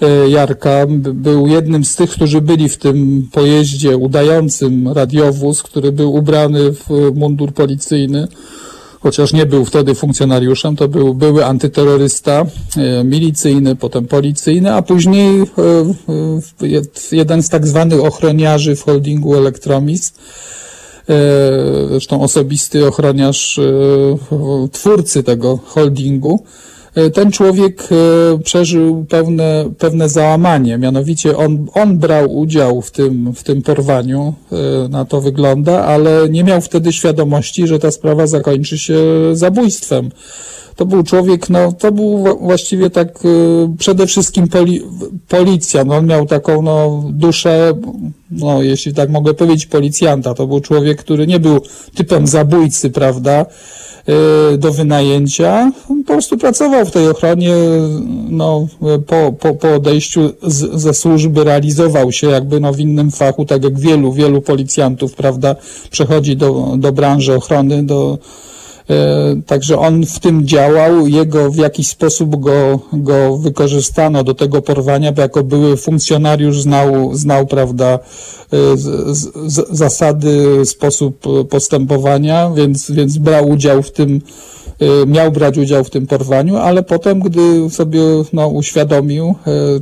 S2: e, Jarka. Był jednym z tych, którzy byli w tym pojeździe udającym radiowóz, który był ubrany w mundur policyjny chociaż nie był wtedy funkcjonariuszem, to był były antyterrorysta, e, milicyjny, potem policyjny, a później e, e, jed- jeden z tak zwanych ochroniarzy w holdingu Elektromis, zresztą osobisty ochroniarz twórcy tego holdingu. E, Ten człowiek e, przeżył pewne, pewne załamanie, mianowicie on, on brał udział w tym, w tym porwaniu, e, na to wygląda, ale nie miał wtedy świadomości, że ta sprawa zakończy się zabójstwem. To był człowiek, no to był właściwie tak przede wszystkim poli, policja, no on miał taką no, duszę, no jeśli tak mogę powiedzieć, policjanta. To był człowiek, który nie był typem zabójcy, prawda, e, do wynajęcia. On po prostu pracował w tej ochronie, no, po, po, po odejściu z, ze służby realizował się jakby no, w innym fachu, tak jak wielu, wielu policjantów, prawda, przechodzi do, do branży ochrony, do, Także on w tym działał, jego w jakiś sposób go, go wykorzystano do tego porwania, bo jako były funkcjonariusz znał, znał prawda, e, z, z, zasady, sposób e, postępowania, więc, więc brał udział w tym, e, miał brać udział w tym porwaniu, ale potem, gdy sobie no, uświadomił, e,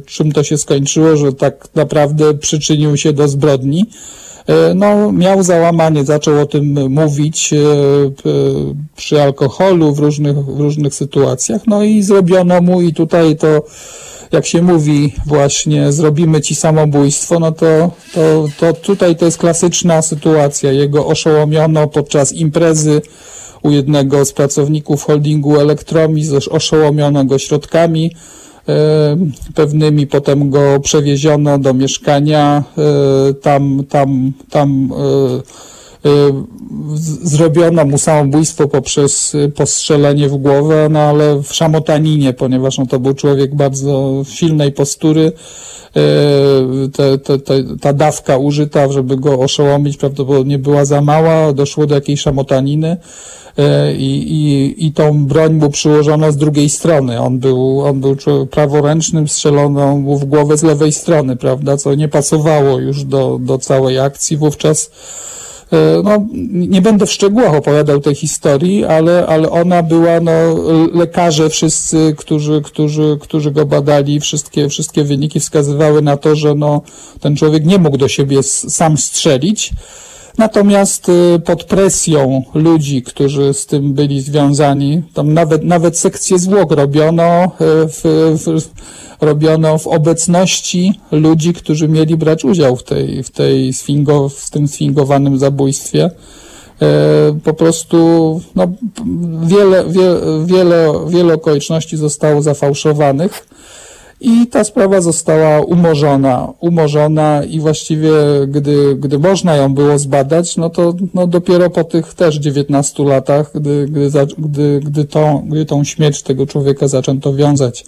S2: czym to się skończyło, że tak naprawdę przyczynił się do zbrodni, E, no, miał załamanie, zaczął o tym mówić e, przy alkoholu w różnych, w różnych sytuacjach, no i zrobiono mu i tutaj to, jak się mówi właśnie, zrobimy ci samobójstwo, no to, to, to tutaj to jest klasyczna sytuacja. Jego oszołomiono podczas imprezy u jednego z pracowników holdingu Elektromis, oszołomiono go środkami e, pewnymi, potem go przewieziono do mieszkania, e, tam, tam, tam e, e, zrobiono mu samobójstwo poprzez e, postrzelenie w głowę, no ale w szamotaninie, ponieważ no, to był człowiek bardzo silnej postury, e, te, te, te, ta dawka użyta, żeby go oszołomić, prawdopodobnie była za mała, doszło do jakiejś szamotaniny i, i, i tą broń mu przyłożono z drugiej strony. On był, on był praworęcznym, strzelono mu w głowę z lewej strony, prawda, co nie pasowało już do, do całej akcji. Wówczas no, nie będę w szczegółach opowiadał tej historii, ale, ale ona była, no, lekarze wszyscy, którzy, którzy, którzy go badali, wszystkie, wszystkie wyniki wskazywały na to, że no, ten człowiek nie mógł do siebie sam strzelić. Natomiast y, pod presją ludzi, którzy z tym byli związani, tam nawet, nawet sekcję zwłok robiono y, w, w, robiono w obecności ludzi, którzy mieli brać udział w tej, w tej sfingo, w tym sfingowanym zabójstwie. E, Po prostu no, wiele, wie, wiele, wiele okoliczności zostało zafałszowanych i ta sprawa została umorzona, umorzona i właściwie gdy, gdy można ją było zbadać, no to no dopiero po tych też 19 latach, gdy, gdy, gdy, gdy, tą, gdy tą śmierć tego człowieka zaczęto wiązać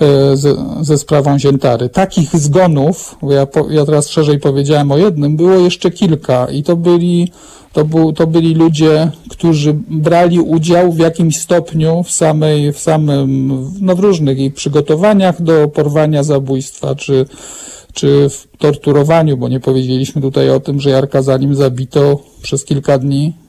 S2: e, ze, sprawą Ziętary. Takich zgonów, bo ja, po, ja teraz szerzej powiedziałem o jednym, było jeszcze kilka i to byli, to, był, to byli ludzie, którzy brali udział w jakimś stopniu w samej, w samym, no w różnych ich przygotowaniach do porwania zabójstwa, czy, czy w torturowaniu, bo nie powiedzieliśmy tutaj o tym, że Jarka zanim zabito przez kilka dni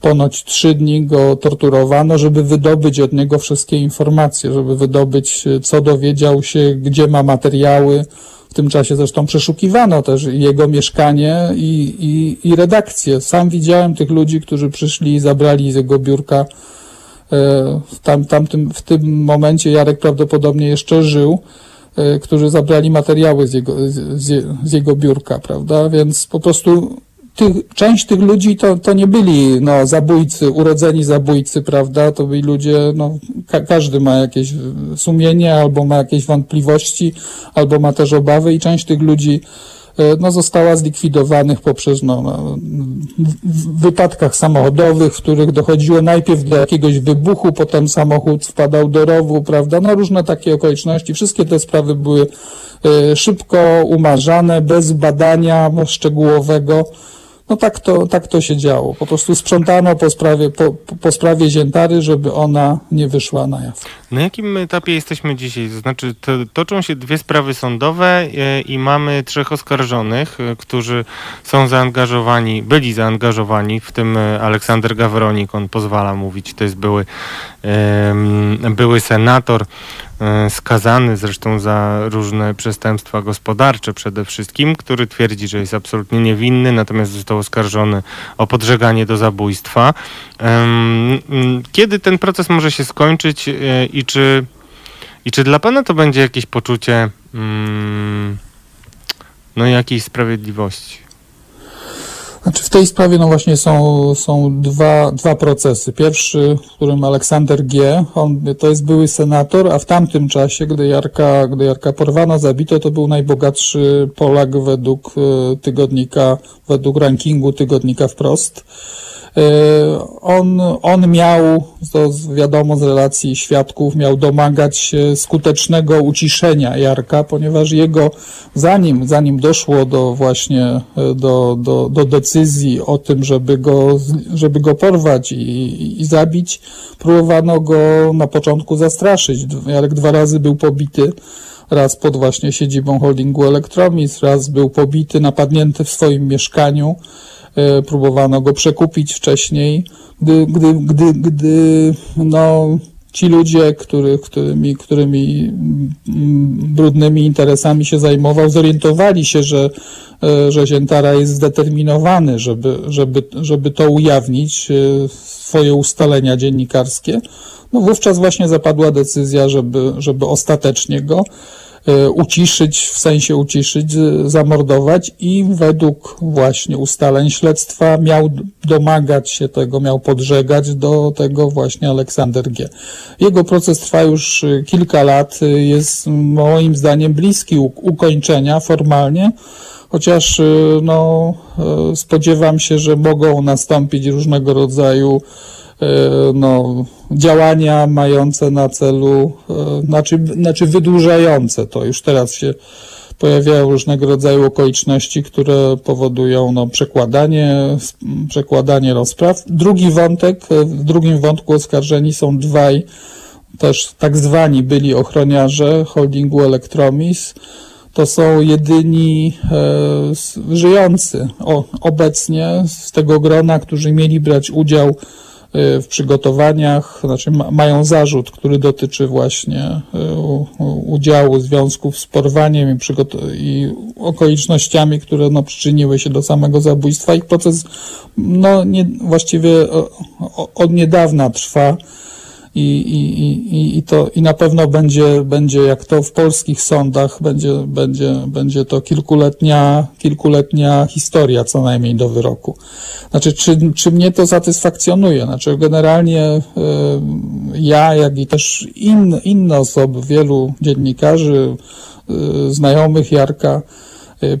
S2: ponoć trzy dni go torturowano, żeby wydobyć od niego wszystkie informacje, żeby wydobyć, e, co dowiedział się, gdzie ma materiały. W tym czasie zresztą przeszukiwano też jego mieszkanie i, i, i redakcję. Sam widziałem tych ludzi, którzy przyszli i zabrali z jego biurka. e, W, tam, tamtym, w tym momencie Jarek prawdopodobnie jeszcze żył, e, którzy zabrali materiały z jego, z, z jego biurka, prawda? Więc po prostu tych, część tych ludzi to, to nie byli no, zabójcy, urodzeni zabójcy, prawda? To byli ludzie, no, ka każdy ma jakieś sumienie, albo ma jakieś wątpliwości, albo ma też obawy i część tych ludzi e, no, została zlikwidowanych poprzez no, no, wypadkach samochodowych, w których dochodziło najpierw do jakiegoś wybuchu, potem samochód wpadał do rowu, prawda? No różne takie okoliczności. Wszystkie te sprawy były e, szybko umarzane, bez badania szczegółowego. No tak to, tak to się działo. Po prostu sprzątano po sprawie, po, po sprawie Ziętary, żeby ona nie wyszła na jaw.
S1: Na jakim etapie jesteśmy dzisiaj? To znaczy, to, toczą się dwie sprawy sądowe e, i mamy trzech oskarżonych, e, którzy są zaangażowani, byli zaangażowani, w tym e, Aleksander Gawronik, on pozwala mówić, to jest były, były senator, skazany zresztą za różne przestępstwa gospodarcze przede wszystkim, który twierdzi, że jest absolutnie niewinny, natomiast został oskarżony o podżeganie do zabójstwa. Kiedy ten proces może się skończyć i i czy, i czy dla Pana to będzie jakieś poczucie mm, no jakiejś sprawiedliwości?
S2: Znaczy w tej sprawie no właśnie są, są dwa, dwa procesy. Pierwszy, w którym Aleksander G., on, to jest były senator, a w tamtym czasie, gdy Jarka, gdy Jarka porwano, zabito, to był najbogatszy Polak według e, tygodnika, według rankingu tygodnika wprost. E, on, on miał, to wiadomo z relacji świadków, miał domagać się skutecznego uciszenia Jarka, ponieważ jego, zanim, zanim doszło do właśnie e, do, do, do decyzji o tym, żeby go, żeby go porwać i, i zabić, próbowano go na początku zastraszyć. Jarek dwa razy był pobity raz pod właśnie siedzibą holdingu Elektromis, raz był pobity, napadnięty w swoim mieszkaniu. E, próbowano go przekupić wcześniej, gdy, gdy, gdy, gdy no, ci ludzie, który, którymi, którymi mm, brudnymi interesami się zajmował, zorientowali się, że, e, że Ziętara jest zdeterminowany, żeby, żeby, żeby to ujawnić, e, swoje ustalenia dziennikarskie, no wówczas właśnie zapadła decyzja, żeby, żeby ostatecznie go uciszyć, w sensie uciszyć, zamordować i według właśnie ustaleń śledztwa miał domagać się tego, miał podżegać do tego właśnie Aleksander G. Jego proces trwa już e, kilka lat, e, jest moim zdaniem bliski ukończenia formalnie, chociaż no, spodziewam się, że mogą nastąpić różnego rodzaju no, działania mające na celu, e, znaczy, znaczy wydłużające to. Już teraz się pojawiają różnego rodzaju okoliczności, które powodują no, przekładanie, przekładanie rozpraw. Drugi wątek, e, w drugim wątku oskarżeni są dwaj też tak zwani byli ochroniarze holdingu Elektromis. To są jedyni e, żyjący o, obecnie z tego grona, którzy mieli brać udział w przygotowaniach, znaczy ma, mają zarzut, który dotyczy właśnie y, udziału związków z porwaniem i, i okolicznościami, które no, przyczyniły się do samego zabójstwa. Ich proces no, nie, właściwie od niedawna trwa i, i, i, i, to, i na pewno będzie, będzie, jak to w polskich sądach, będzie, będzie, będzie to kilkuletnia, kilkuletnia historia co najmniej do wyroku. Znaczy, czy, czy mnie to satysfakcjonuje? Znaczy, generalnie y, ja, jak i też in, inne osoby, wielu dziennikarzy, y, znajomych Jarka,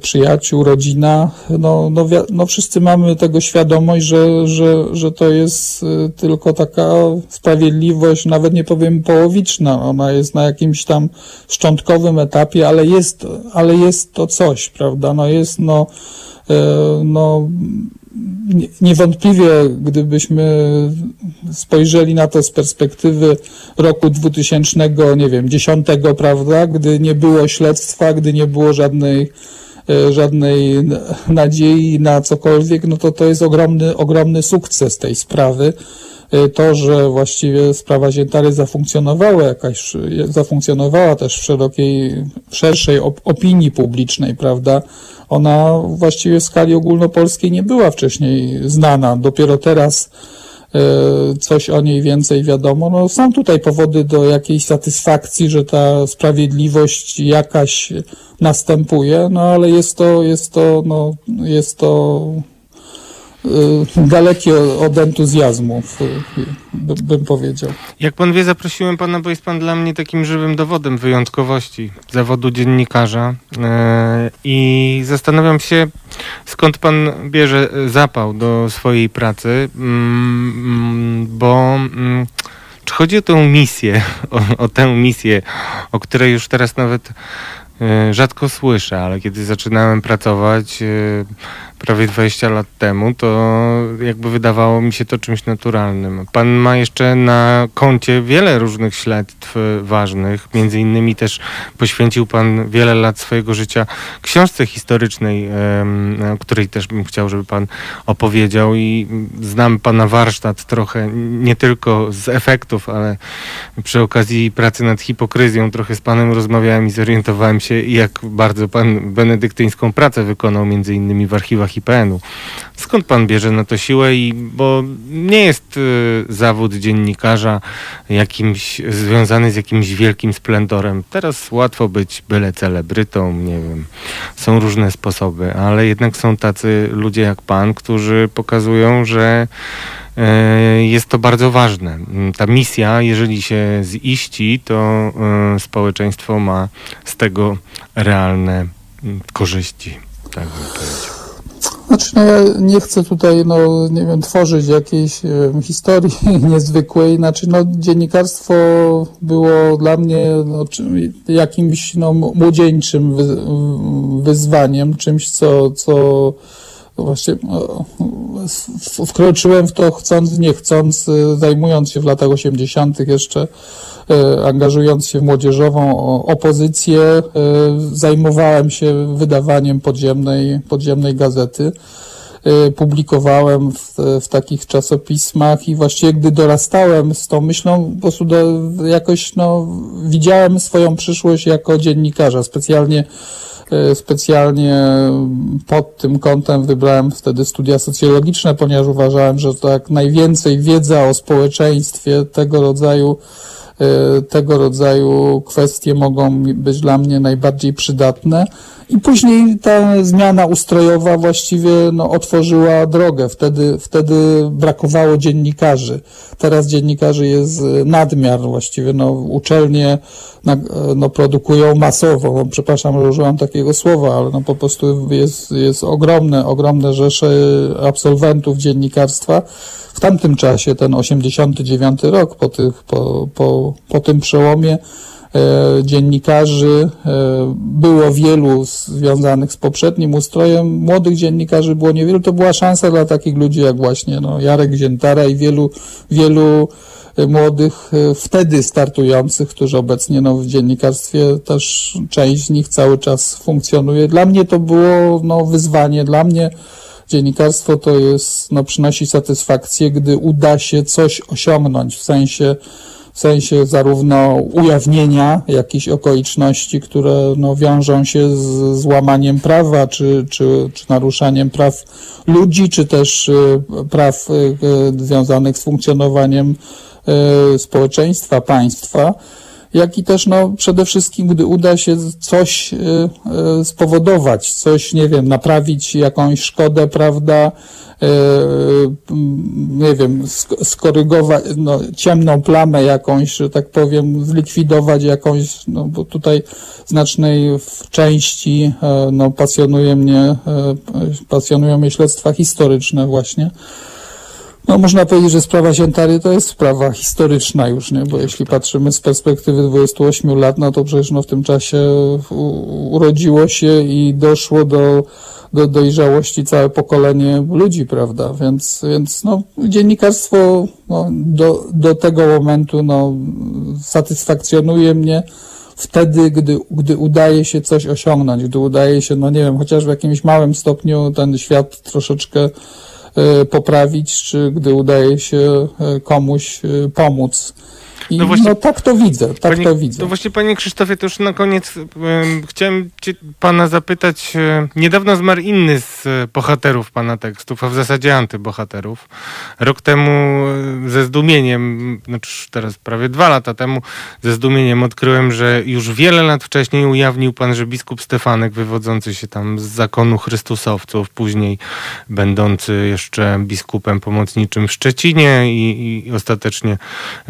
S2: przyjaciół, rodzina, no, no, no wszyscy mamy tego świadomość, że, że, że to jest y, tylko taka sprawiedliwość, nawet nie powiem połowiczna, ona jest na jakimś tam szczątkowym etapie, ale jest, ale jest to coś, prawda, no jest, no, y, no, niewątpliwie, gdybyśmy spojrzeli na to z perspektywy roku 2000, nie wiem, 10, prawda, gdy nie było śledztwa, gdy nie było żadnej żadnej nadziei na cokolwiek, no to to jest ogromny, ogromny sukces tej sprawy. E, to, że właściwie sprawa Ziętary zafunkcjonowała jakaś, zafunkcjonowała też w szerokiej, szerszej opinii publicznej, prawda? Ona właściwie w skali ogólnopolskiej nie była wcześniej znana. Dopiero teraz E, coś o niej więcej wiadomo. No, są tutaj powody do jakiejś satysfakcji, że ta sprawiedliwość jakaś następuje, no ale jest to, jest to, no, jest to Y, dalekie od entuzjazmu, bym powiedział.
S1: Jak pan wie, zaprosiłem pana, bo jest pan dla mnie takim żywym dowodem wyjątkowości zawodu dziennikarza y, i zastanawiam się, skąd pan bierze zapał do swojej pracy, mm, bo mm, czy chodzi o tę misję, o, o tę misję, o której już teraz nawet rzadko słyszę, ale kiedy zaczynałem pracować, prawie 20 lat temu, to jakby wydawało mi się to czymś naturalnym. Pan ma jeszcze na koncie wiele różnych śledztw ważnych, między innymi też poświęcił pan wiele lat swojego życia książce historycznej, o której też bym chciał, żeby pan opowiedział i znam pana warsztat trochę, nie tylko z efektów, ale przy okazji pracy nad hipokryzją trochę z panem rozmawiałem i zorientowałem się, jak bardzo pan benedyktyńską pracę wykonał, między innymi w archiwach IPN-u. Skąd pan bierze na to siłę? I, bo nie jest y, zawód dziennikarza jakimś związany z jakimś wielkim splendorem. Teraz łatwo być byle celebrytą, nie wiem. Są różne sposoby, ale jednak są tacy ludzie jak pan, którzy pokazują, że jest to bardzo ważne. Ta misja, jeżeli się ziści, to y, społeczeństwo ma z tego realne mm, korzyści. Tak bym powiedział.
S2: Znaczy, no ja nie chcę tutaj, no nie wiem, tworzyć jakiejś historii niezwykłej. Znaczy, no dziennikarstwo było dla mnie no, jakimś no, młodzieńczym wy, wyzwaniem, czymś, co, co właśnie no, wkroczyłem w to chcąc, nie chcąc, zajmując się w latach 80. jeszcze E, angażując się w młodzieżową opozycję, e, zajmowałem się wydawaniem podziemnej, podziemnej gazety. E, publikowałem w, w takich czasopismach i właściwie gdy dorastałem z tą myślą, po prostu do, jakoś no, widziałem swoją przyszłość jako dziennikarza. Specjalnie specjalnie pod tym kątem wybrałem wtedy studia socjologiczne, ponieważ uważałem, że tak najwięcej wiedza o społeczeństwie tego rodzaju Y, tego rodzaju kwestie mogą być dla mnie najbardziej przydatne. I później ta zmiana ustrojowa właściwie no, otworzyła drogę. Wtedy, wtedy brakowało dziennikarzy. Teraz dziennikarzy jest nadmiar właściwie. No, uczelnie no, produkują masowo. No, przepraszam, że użyłam takiego słowa, ale no, po prostu jest, jest ogromne, ogromne rzesze absolwentów dziennikarstwa. W tamtym czasie, ten 89 rok, po, tych, po, po, po tym przełomie, e, dziennikarzy e, było wielu związanych z poprzednim ustrojem. Młodych dziennikarzy było niewielu. To była szansa dla takich ludzi jak właśnie no, Jarek Ziętara i wielu, wielu e, młodych wtedy startujących, którzy obecnie no, w dziennikarstwie też część z nich cały czas funkcjonuje. Dla mnie to było no, wyzwanie. Dla mnie dziennikarstwo to jest, no, przynosi satysfakcję, gdy uda się coś osiągnąć w sensie, w sensie zarówno ujawnienia jakichś okoliczności, które no, wiążą się z złamaniem prawa, czy, czy, czy naruszaniem praw ludzi, czy też y, praw y, związanych z funkcjonowaniem y, społeczeństwa, państwa jak i też no, przede wszystkim, gdy uda się coś y, y, spowodować, coś, nie wiem, naprawić jakąś szkodę, prawda, y, nie wiem, skorygować, no, ciemną plamę jakąś, że tak powiem, zlikwidować jakąś, no bo tutaj znacznej w części, no, pasjonuje mnie, pasjonują mnie śledztwa historyczne właśnie, no można powiedzieć, że sprawa Ziętary to jest sprawa historyczna już, nie? Bo jeśli patrzymy z perspektywy 28 lat, no to przecież no, w tym czasie urodziło się i doszło do, do dojrzałości całe pokolenie ludzi, prawda? Więc, więc no, dziennikarstwo no, do, do tego momentu no, satysfakcjonuje mnie wtedy, gdy, gdy udaje się coś osiągnąć, gdy udaje się, no nie wiem, chociaż w jakimś małym stopniu ten świat troszeczkę poprawić, czy gdy udaje się e, komuś e, pomóc. I no, właśnie, no tak to widzę, tak
S1: panie,
S2: to widzę.
S1: To właśnie panie Krzysztofie, to już na koniec um, chciałem cię, pana zapytać, um, niedawno zmarł inny z bohaterów pana tekstów, a w zasadzie antybohaterów. Rok temu ze zdumieniem, znaczy teraz prawie dwa lata temu, ze zdumieniem odkryłem, że już wiele lat wcześniej ujawnił pan, że biskup Stefanek, wywodzący się tam z zakonu Chrystusowców, później będący jeszcze biskupem pomocniczym w Szczecinie i, i ostatecznie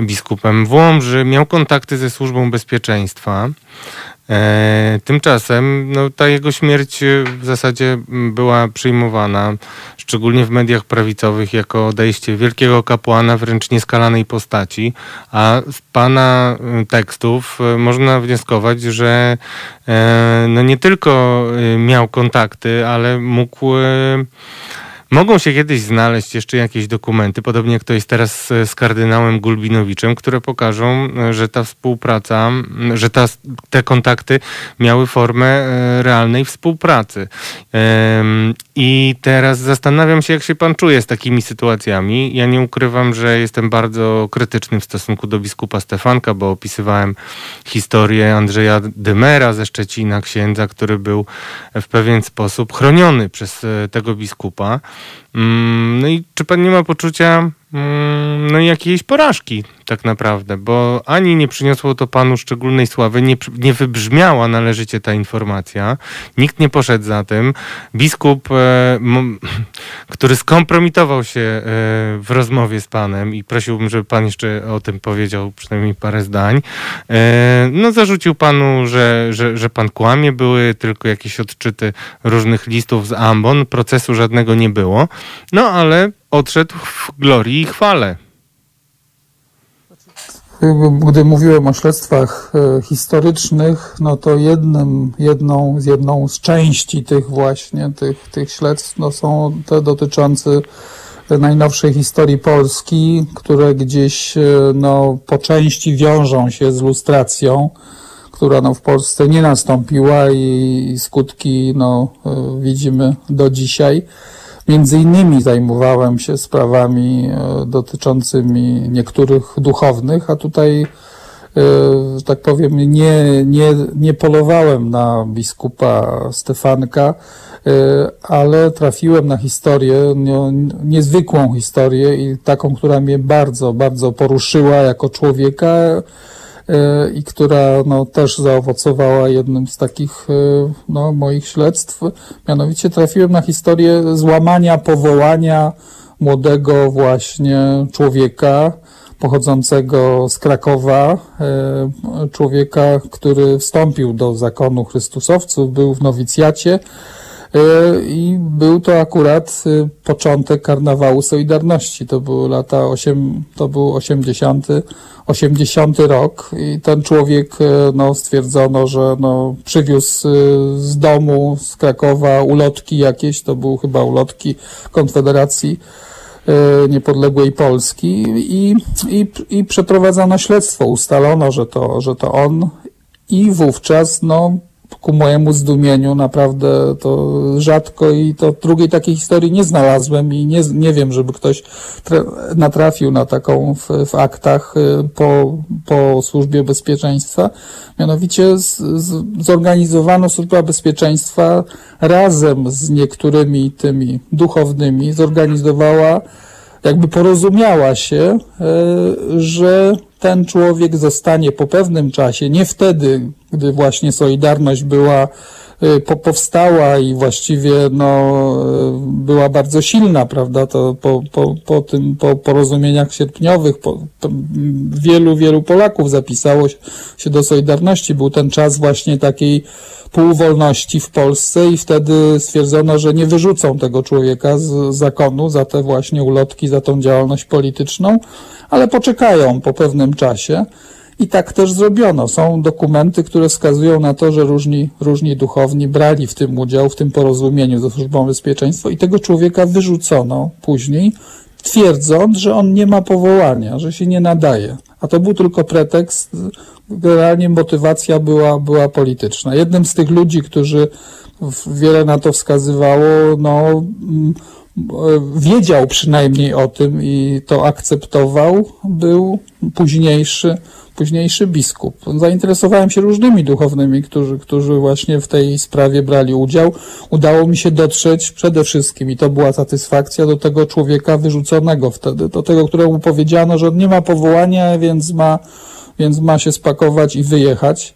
S1: biskupem w miał kontakty ze służbą bezpieczeństwa. E, tymczasem no, ta jego śmierć w zasadzie była przyjmowana, szczególnie w mediach prawicowych, jako odejście wielkiego kapłana, wręcz nieskalanej postaci, a z pana tekstów można wnioskować, że no nie tylko miał kontakty, ale mógł Mogą się kiedyś znaleźć jeszcze jakieś dokumenty, podobnie jak to jest teraz z kardynałem Gulbinowiczem, które pokażą, że ta współpraca, że ta, te kontakty miały formę e, realnej współpracy. I teraz zastanawiam się, jak się pan czuje z takimi sytuacjami. Ja nie ukrywam, że jestem bardzo krytyczny w stosunku do biskupa Stefanka, bo opisywałem historię Andrzeja Dymera ze Szczecina, księdza, który był w pewien sposób chroniony przez e, tego biskupa. Mm, no i czy pan nie ma poczucia mm, no jakiejś porażki tak naprawdę, bo ani nie przyniosło to panu szczególnej sławy, nie, nie wybrzmiała należycie ta informacja, nikt nie poszedł za tym. Biskup, e, który skompromitował się e, w rozmowie z panem i prosiłbym, żeby pan jeszcze o tym powiedział przynajmniej parę zdań, e, no zarzucił panu, że, że, że pan kłamie, były tylko jakieś odczyty różnych listów z Ambon, procesu żadnego nie było, no ale odszedł w glorii i chwale.
S2: Gdy mówiłem o śledztwach e, historycznych, no to jednym, jedną, jedną z części tych właśnie, tych, tych śledztw, no są te dotyczące najnowszej historii Polski, które gdzieś e, no, po części wiążą się z lustracją, która no, w Polsce nie nastąpiła i skutki no, e, widzimy do dzisiaj. Między innymi zajmowałem się sprawami e, dotyczącymi niektórych duchownych, a tutaj, e, że tak powiem, nie, nie, nie polowałem na biskupa Stefanka, e, ale trafiłem na historię, niezwykłą historię i taką, która mnie bardzo, bardzo poruszyła jako człowieka i która no, też zaowocowała jednym z takich e, no, moich śledztw. Mianowicie trafiłem na historię złamania powołania młodego właśnie człowieka pochodzącego z Krakowa, e, człowieka, który wstąpił do zakonu Chrystusowców, był w nowicjacie, E, i był to akurat e, początek karnawału Solidarności. To były lata 8, to był 80, 80 rok i ten człowiek, e, no, stwierdzono, że no, przywiózł z domu, z Krakowa ulotki jakieś, to były chyba ulotki Konfederacji niepodległej Polski i, i, i przeprowadzono śledztwo. Ustalono, że to, że to on i wówczas no, ku mojemu zdumieniu naprawdę to rzadko i to drugiej takiej historii nie znalazłem i nie, nie wiem, żeby ktoś natrafił na taką w, w aktach y, po, po służbie bezpieczeństwa. Mianowicie z, z, zorganizowano służba bezpieczeństwa razem z niektórymi tymi duchownymi zorganizowała jakby porozumiała się, y, że ten człowiek zostanie po pewnym czasie, nie wtedy, gdy właśnie Solidarność była po, powstała i właściwie no, y, była bardzo silna, prawda, to po, po, po tym, po porozumieniach sierpniowych po, wielu, wielu Polaków zapisało się do Solidarności. Był ten czas właśnie takiej półwolności w Polsce i wtedy stwierdzono, że nie wyrzucą tego człowieka z zakonu za te właśnie ulotki, za tą działalność polityczną, ale poczekają po pewnym czasie. I tak też zrobiono. Są dokumenty, które wskazują na to, że różni, różni duchowni brali w tym udział, w tym porozumieniu ze Służbą Bezpieczeństwa i tego człowieka wyrzucono później, twierdząc, że on nie ma powołania, że się nie nadaje. A to był tylko pretekst, generalnie motywacja była, była polityczna. Jednym z tych ludzi, którzy wiele na to wskazywało, no, mm, wiedział przynajmniej o tym i to akceptował, był późniejszy, późniejszy biskup. Zainteresowałem się różnymi duchownymi, którzy, którzy właśnie w tej sprawie brali udział. Udało mi się dotrzeć przede wszystkim, i to była satysfakcja, do tego człowieka wyrzuconego wtedy, do tego, któremu powiedziano, że on nie ma powołania, więc ma, więc ma się spakować i wyjechać.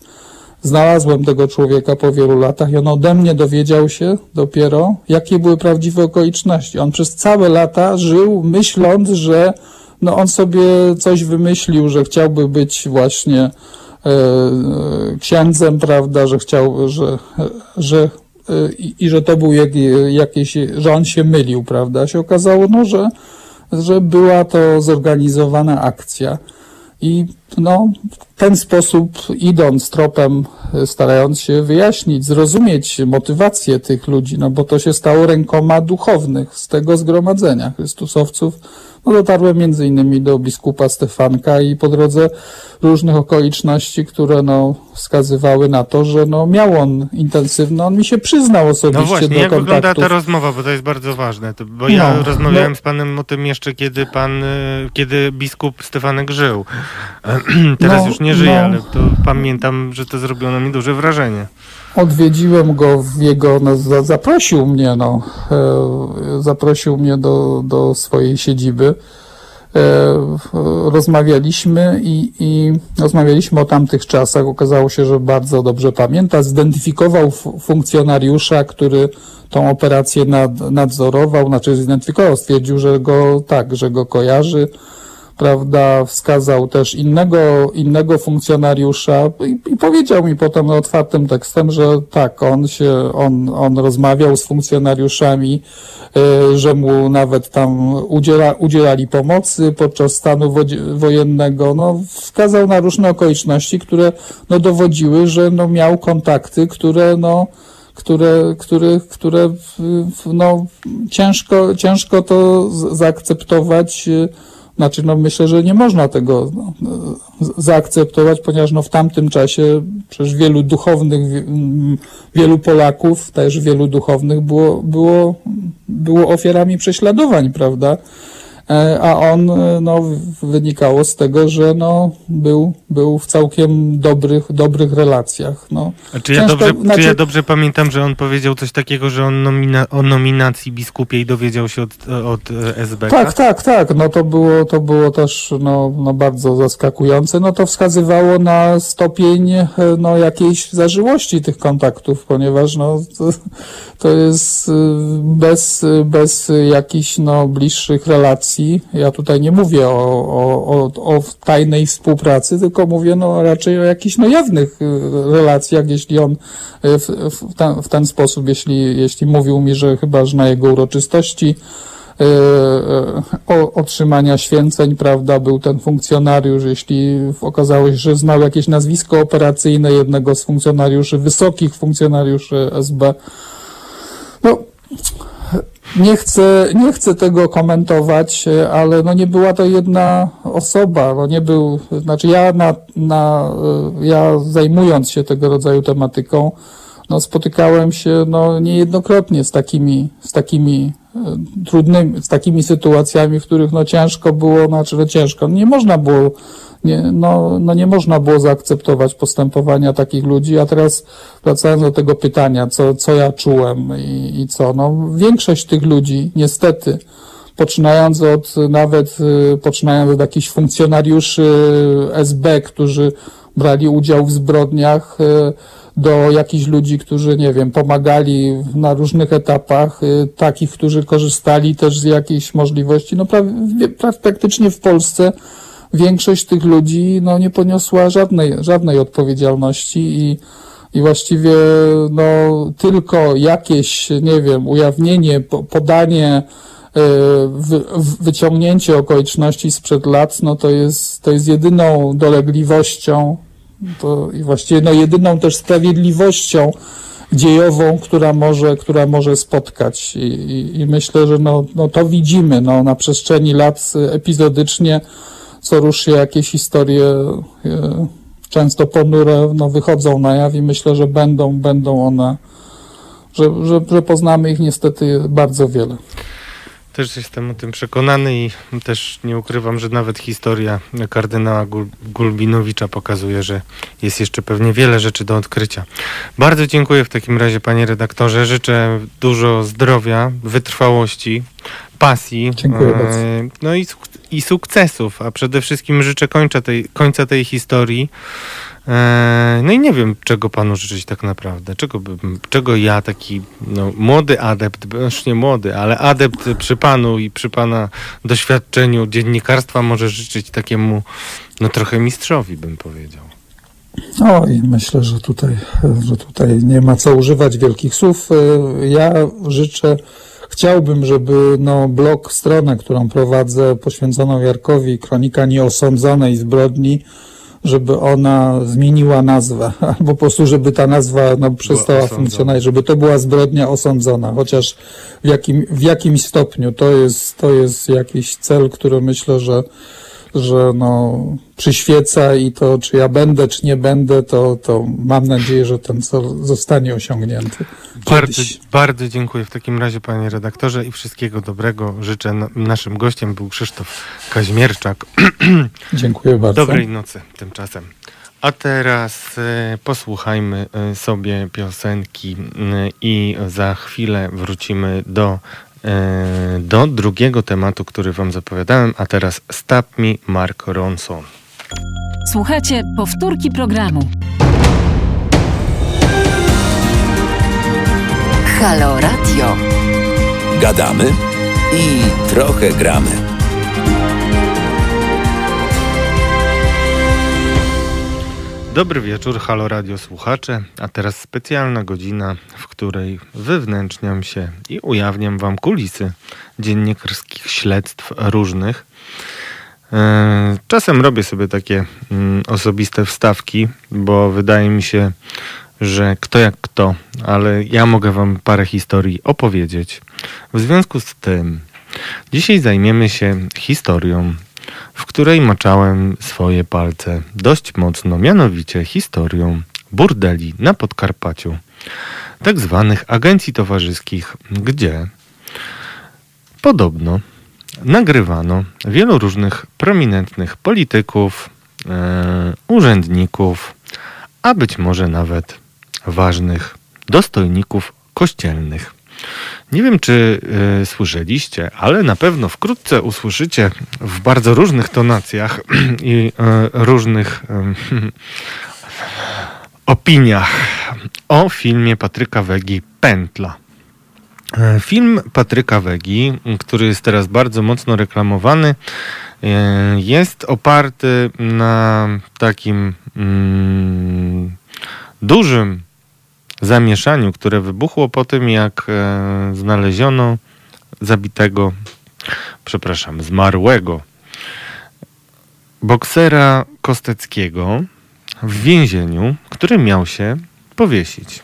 S2: Znalazłem tego człowieka po wielu latach i on ode mnie dowiedział się dopiero, jakie były prawdziwe okoliczności. On przez całe lata żył myśląc, że no on sobie coś wymyślił, że chciałby być właśnie księdzem, prawda, że chciał, że, że i, i że to był jak, jakieś, że on się mylił, prawda. Się okazało, no, że, że była to zorganizowana akcja. I no, w ten sposób, idąc tropem, starając się wyjaśnić, zrozumieć motywację tych ludzi, no bo to się stało rękoma duchownych z tego zgromadzenia Chrystusowców, no dotarłem między innymi do biskupa Stefanka i po drodze różnych okoliczności, które no, wskazywały na to, że no, miał on intensywny, on mi się przyznał osobiście
S1: no właśnie,
S2: do
S1: jak
S2: kontaktów.
S1: wygląda ta rozmowa, bo to jest bardzo ważne, to, bo ja
S2: No,
S1: rozmawiałem
S2: no.
S1: z panem o tym jeszcze, kiedy pan, y, kiedy biskup Stefanek żył. Teraz
S2: No,
S1: już nie żyje,
S2: no.
S1: ale to pamiętam, że to zrobiło na mnie duże wrażenie.
S2: Odwiedziłem go w jego, no, za, zaprosił mnie, no, e, zaprosił mnie do, do swojej siedziby. E, rozmawialiśmy i, i rozmawialiśmy o tamtych czasach. Okazało się, że bardzo dobrze pamięta. Zidentyfikował funkcjonariusza, który tą operację nad, nadzorował, znaczy zidentyfikował, stwierdził, że go tak, że go kojarzy prawda, wskazał też innego, innego funkcjonariusza i, i powiedział mi potem otwartym tekstem, że tak, on się, on, on rozmawiał z funkcjonariuszami, y, że mu nawet tam udziela, udzielali pomocy podczas stanu wodzie- wojennego, no, wskazał na różne okoliczności, które, no, dowodziły, że, no, miał kontakty, które, no, które, które, które no, ciężko, ciężko to zaakceptować. Znaczy, no myślę, że nie można tego no, zaakceptować, ponieważ no, w tamtym czasie przecież wielu duchownych, wielu Polaków, też wielu duchownych było, było, było ofiarami prześladowań, prawda? E, A on, e, no, wynikało z tego, że no, był, był w całkiem dobrych, dobrych relacjach. No.
S1: A czy, ja dobrze,
S2: znaczy-
S1: czy ja dobrze pamiętam, że on powiedział coś takiego, że on nomina, o nominacji biskupiej dowiedział się od, od e, SB?
S2: Tak, tak, tak. No to było, to było też no, no bardzo zaskakujące. No to wskazywało na stopień no, jakiejś zażyłości tych kontaktów, ponieważ no, to, to jest bez, bez jakichś no, bliższych relacji. Ja tutaj nie mówię o, o, o, o tajnej współpracy, tylko mówię no, raczej o jakichś no, jawnych y, relacjach, jeśli on y, w, w, ten, w ten sposób, jeśli, jeśli mówił mi, że chyba że na jego uroczystości e, o, otrzymania święceń, prawda, był ten funkcjonariusz, jeśli okazało się, że znał jakieś nazwisko operacyjne jednego z funkcjonariuszy, wysokich funkcjonariuszy SB. No, nie chcę, nie chcę tego komentować, e, ale no nie była to jedna osoba, no nie był, znaczy ja na, na, e, ja zajmując się tego rodzaju tematyką, no spotykałem się no niejednokrotnie z takimi, z takimi e, trudnymi, z takimi sytuacjami, w których no ciężko było, znaczy ciężko, nie można było, nie, no, no nie można było zaakceptować postępowania takich ludzi, a teraz wracając do tego pytania, co, co ja czułem i, i co, no większość tych ludzi niestety, poczynając od nawet, y, poczynając od jakichś funkcjonariuszy SB, którzy brali udział w zbrodniach, y, do jakichś ludzi, którzy, nie wiem, pomagali na różnych etapach, y, takich, którzy korzystali też z jakichś możliwości. No pra- praktycznie w Polsce większość tych ludzi no, nie poniosła żadnej, żadnej odpowiedzialności i, i właściwie no, tylko jakieś, nie wiem, ujawnienie, po- podanie, y, wy, wyciągnięcie okoliczności sprzed lat, no to jest, to jest jedyną dolegliwością to i właściwie no, jedyną też sprawiedliwością dziejową, która może, która może spotkać. I, i, i myślę, że no, no to widzimy no, na przestrzeni lat epizodycznie, co rusz jakieś historie e, często ponure no, wychodzą na jaw i myślę, że będą, będą one, że, że, że poznamy ich niestety bardzo wiele.
S1: Też jestem o tym przekonany i też nie ukrywam, że nawet historia kardynała Gul- Gulbinowicza pokazuje, że jest jeszcze pewnie wiele rzeczy do odkrycia. Bardzo dziękuję w takim razie, panie redaktorze. Życzę dużo zdrowia, wytrwałości, pasji.
S2: Dziękuję
S1: e,
S2: bardzo.
S1: No i, i sukcesów, a przede wszystkim życzę końca tej, końca tej historii. E, No i nie wiem, czego panu życzyć tak naprawdę. Czego, czego ja, taki no, młody adept, już nie młody, ale adept przy panu i przy pana doświadczeniu dziennikarstwa może życzyć takiemu, no trochę mistrzowi, bym powiedział.
S2: Oj, myślę, że tutaj, że tutaj nie ma co używać wielkich słów. Ja życzę, chciałbym, żeby no, blog, stronę, którą prowadzę, poświęconą Jarkowi, Kronika Nieosądzonej Zbrodni, żeby ona zmieniła nazwę, albo po prostu, żeby ta nazwa no, przestała funkcjonować, żeby to była zbrodnia osądzona, chociaż w, jakim, w jakimś stopniu to jest, to jest jakiś cel, który myślę, że, że no, przyświeca i to, czy ja będę, czy nie będę, to, to mam nadzieję, że ten cel zostanie osiągnięty.
S1: Bardzo, bardzo dziękuję w takim razie panie redaktorze i wszystkiego dobrego życzę. Na- Naszym gościem był Krzysztof Kaźmierczak.
S2: Dziękuję bardzo.
S1: Dobrej nocy tymczasem. A teraz e, posłuchajmy e, sobie piosenki m, i za chwilę wrócimy do, e, do drugiego tematu, który wam zapowiadałem, a teraz Stop Me Mark Ronson.
S3: Słuchajcie powtórki programu.
S4: Halo Radio.
S5: Gadamy i trochę gramy.
S1: Dobry wieczór, Halo Radio słuchacze, a teraz specjalna godzina, w której wywnętrzniam się i ujawniam wam kulisy dziennikarskich śledztw różnych. E, Czasem robię sobie takie mm, osobiste wstawki, bo wydaje mi się, że kto jak kto, ale ja mogę wam parę historii opowiedzieć. W związku z tym dzisiaj zajmiemy się historią, w której maczałem swoje palce dość mocno, mianowicie historią burdeli na Podkarpaciu, tak zwanych agencji towarzyskich, gdzie podobno nagrywano wielu różnych prominentnych polityków, e, urzędników, a być może nawet ważnych dostojników kościelnych. Nie wiem, czy y, słyszeliście, ale na pewno wkrótce usłyszycie w bardzo różnych tonacjach i y, różnych y, opiniach o filmie Patryka Wegi Pętla. E, Film Patryka Wegi, który jest teraz bardzo mocno reklamowany, jest oparty na takim mm, dużym zamieszaniu, które wybuchło po tym, jak e, znaleziono zabitego, przepraszam, zmarłego boksera Kosteckiego w więzieniu, który miał się powiesić.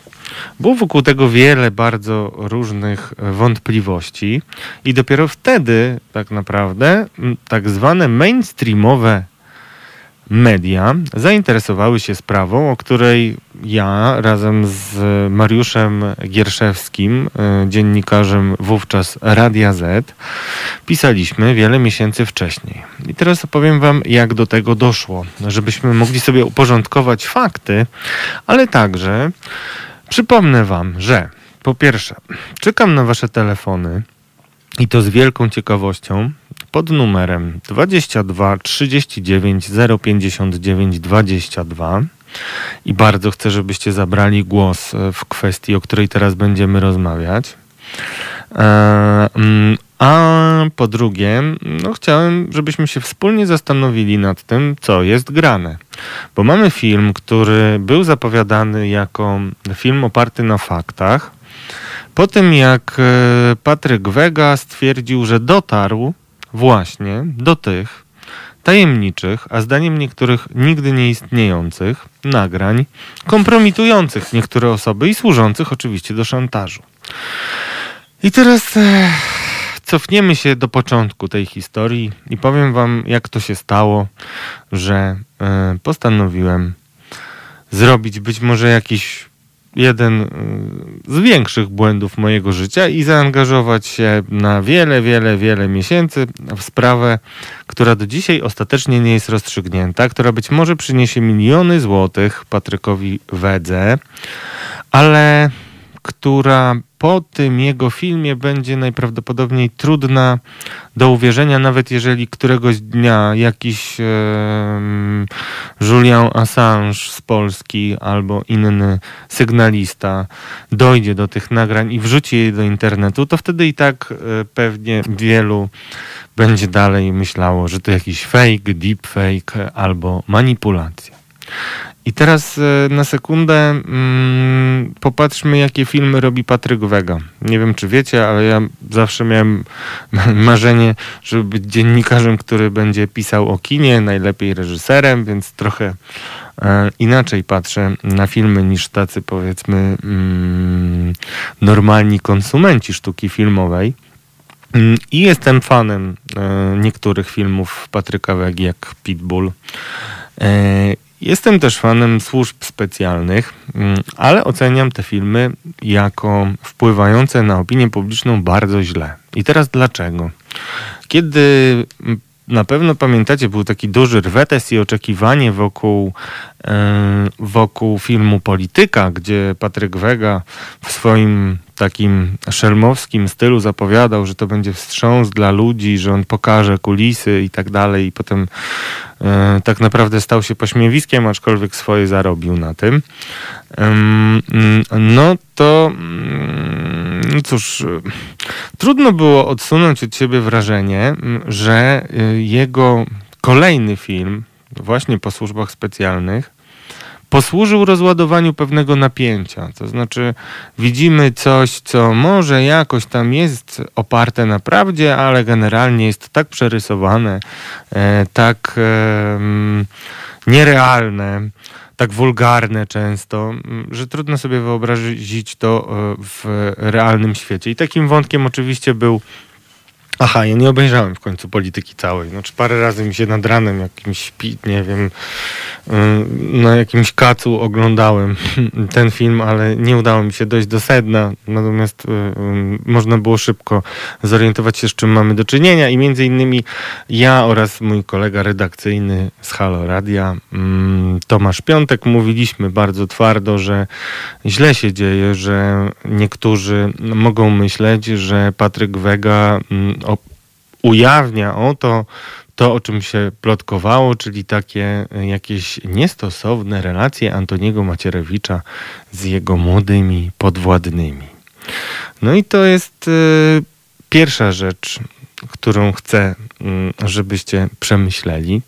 S1: Było wokół tego wiele bardzo różnych e, wątpliwości i dopiero wtedy tak naprawdę tak zwane mainstreamowe media zainteresowały się sprawą, o której ja razem z Mariuszem Gierszewskim, e, dziennikarzem wówczas Radia Z, pisaliśmy wiele miesięcy wcześniej. I teraz opowiem Wam, jak do tego doszło, żebyśmy mogli sobie uporządkować fakty, ale także przypomnę Wam, że po pierwsze, czekam na Wasze telefony i to z wielką ciekawością pod numerem 22 39 059 22 i bardzo chcę, żebyście zabrali głos e, w kwestii, o której teraz będziemy rozmawiać. E, mm, A po drugie, no chciałem, żebyśmy się wspólnie zastanowili nad tym, co jest grane. Bo mamy film, który był zapowiadany jako film oparty na faktach. Po tym, jak e, Patryk Wega stwierdził, że dotarł właśnie do tych tajemniczych, a zdaniem niektórych nigdy nie istniejących nagrań, kompromitujących niektóre osoby i służących oczywiście do szantażu. I teraz e, cofniemy się do początku tej historii i powiem wam, jak to się stało, że e, postanowiłem zrobić być może jakiś jeden y, z większych błędów mojego życia i zaangażować się na wiele, wiele, wiele miesięcy w sprawę, która do dzisiaj ostatecznie nie jest rozstrzygnięta, która być może przyniesie miliony złotych Patrykowi Wedze, ale która po tym jego filmie będzie najprawdopodobniej trudna do uwierzenia, nawet jeżeli któregoś dnia jakiś em, Julian Assange z Polski albo inny sygnalista dojdzie do tych nagrań i wrzuci je do internetu, to wtedy i tak e, pewnie wielu będzie dalej myślało, że to jakiś fake, deepfake albo manipulacja. I teraz e, na sekundę mm, popatrzmy, jakie filmy robi Patryk Wega. Nie wiem, czy wiecie, ale ja zawsze miałem marzenie, żeby być dziennikarzem, który będzie pisał o kinie, najlepiej reżyserem, więc trochę e, inaczej patrzę na filmy niż tacy, powiedzmy, mm, normalni konsumenci sztuki filmowej. Mm, I jestem fanem e, niektórych filmów Patryka Wegi, jak Pitbull. Jestem też fanem służb specjalnych, mm, ale oceniam te filmy jako wpływające na opinię publiczną bardzo źle. I teraz dlaczego? Kiedy mm, na pewno pamiętacie, był taki duży rwetes i oczekiwanie wokół, e, wokół filmu Polityka, gdzie Patryk Wega w swoim takim szelmowskim stylu zapowiadał, że to będzie wstrząs dla ludzi, że on pokaże kulisy i tak dalej i potem e, tak naprawdę stał się pośmiewiskiem, aczkolwiek swoje zarobił na tym. No to mm, no cóż, trudno było odsunąć od siebie wrażenie, że e, jego kolejny film, właśnie po służbach specjalnych, posłużył rozładowaniu pewnego napięcia. To znaczy, widzimy coś, co może jakoś tam jest oparte na prawdzie, ale generalnie jest tak przerysowane, e, tak nierealne, tak wulgarne często, że trudno sobie wyobrazić to e, w realnym świecie. I takim wątkiem oczywiście był Aha, ja nie obejrzałem w końcu polityki całej. Znaczy parę razy mi się nad ranem jakimś, nie wiem, na jakimś kacu oglądałem ten film, ale nie udało mi się dojść do sedna. Natomiast y, y, można było szybko zorientować się, z czym mamy do czynienia i między innymi ja oraz mój kolega redakcyjny z Halo Radia, mm, Tomasz Piątek, mówiliśmy bardzo twardo, że źle się dzieje, że niektórzy mogą myśleć, że Patryk Wega mm, ujawnia oto to, o czym się plotkowało, czyli takie e, jakieś niestosowne relacje Antoniego Macierewicza z jego młodymi podwładnymi. No i to jest y, pierwsza rzecz, którą chcę, y, żebyście przemyśleli,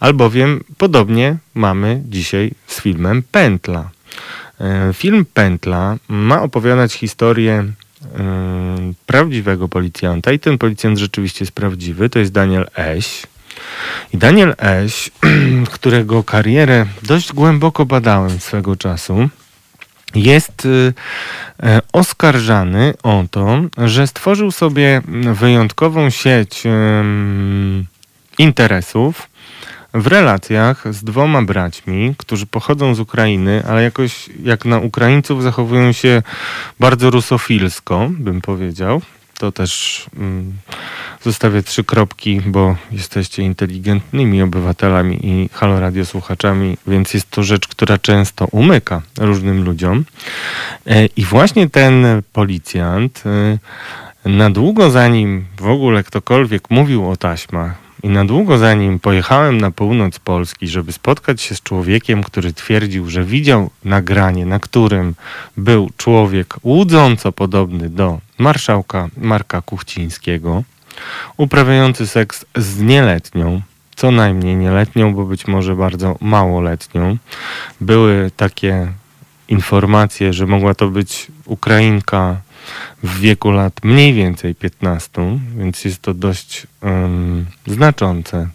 S1: albowiem podobnie mamy dzisiaj z filmem Pętla. Y, film Pętla ma opowiadać historię prawdziwego policjanta i ten policjant rzeczywiście jest prawdziwy, to jest Daniel Eś. I Daniel Eś, którego karierę dość głęboko badałem swego czasu, jest y, e, oskarżany o to, że stworzył sobie wyjątkową sieć interesów w relacjach z dwoma braćmi, którzy pochodzą z Ukrainy, ale jakoś jak na Ukraińców zachowują się bardzo rusofilsko, bym powiedział. To też mm, zostawię trzy kropki, bo jesteście inteligentnymi obywatelami i halo radio słuchaczami, więc jest to rzecz, która często umyka różnym ludziom. E, I właśnie ten policjant e, na długo zanim w ogóle ktokolwiek mówił o taśmach, i na długo zanim pojechałem na północ Polski, żeby spotkać się z człowiekiem, który twierdził, że widział nagranie, na którym był człowiek łudząco podobny do marszałka Marka Kuchcińskiego, uprawiający seks z nieletnią, co najmniej nieletnią, bo być może bardzo małoletnią. Były takie informacje, że mogła to być Ukrainka w wieku lat mniej więcej 15, więc jest to dość um, znaczące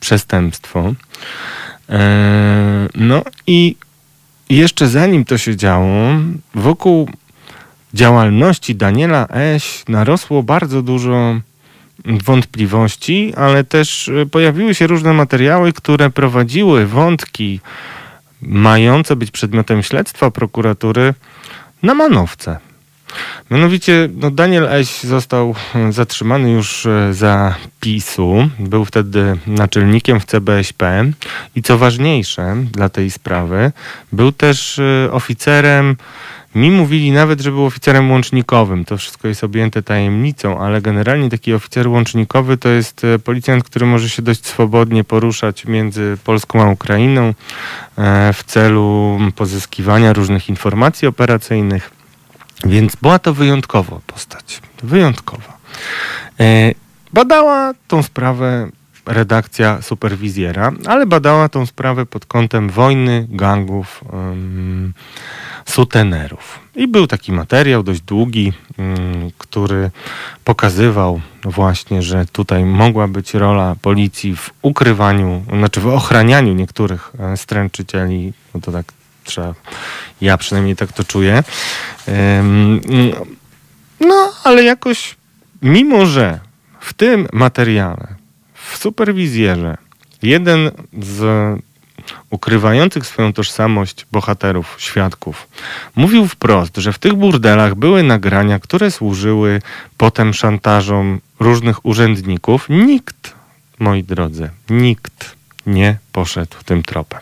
S1: przestępstwo. E, no i jeszcze zanim to się działo, wokół działalności Daniela Eś narosło bardzo dużo wątpliwości, ale też e, pojawiły się różne materiały, które prowadziły wątki mające być przedmiotem śledztwa prokuratury na manowce. Mianowicie no Daniel Eś został e, zatrzymany już e, za PiSu. Był wtedy naczelnikiem w CBSP i co ważniejsze dla tej sprawy, był też e, oficerem mi mówili nawet, że był oficerem łącznikowym. To wszystko jest objęte tajemnicą, ale generalnie taki oficer łącznikowy to jest policjant, który może się dość swobodnie poruszać między Polską a Ukrainą w celu pozyskiwania różnych informacji operacyjnych. Więc była to wyjątkowa postać. Wyjątkowa. E, badała tą sprawę redakcja superwizjera, ale badała tą sprawę pod kątem wojny gangów um, sutenerów. I był taki materiał dość długi, um, który pokazywał właśnie, że tutaj mogła być rola policji w ukrywaniu, znaczy w ochranianiu niektórych e, stręczycieli, no to tak trzeba, ja przynajmniej tak to czuję. No, ale jakoś, mimo że w tym materiale, w superwizjerze, jeden z ukrywających swoją tożsamość bohaterów, świadków, mówił wprost, że w tych burdelach były nagrania, które służyły potem szantażom różnych urzędników. Nikt, moi drodzy, nikt nie poszedł tym tropem.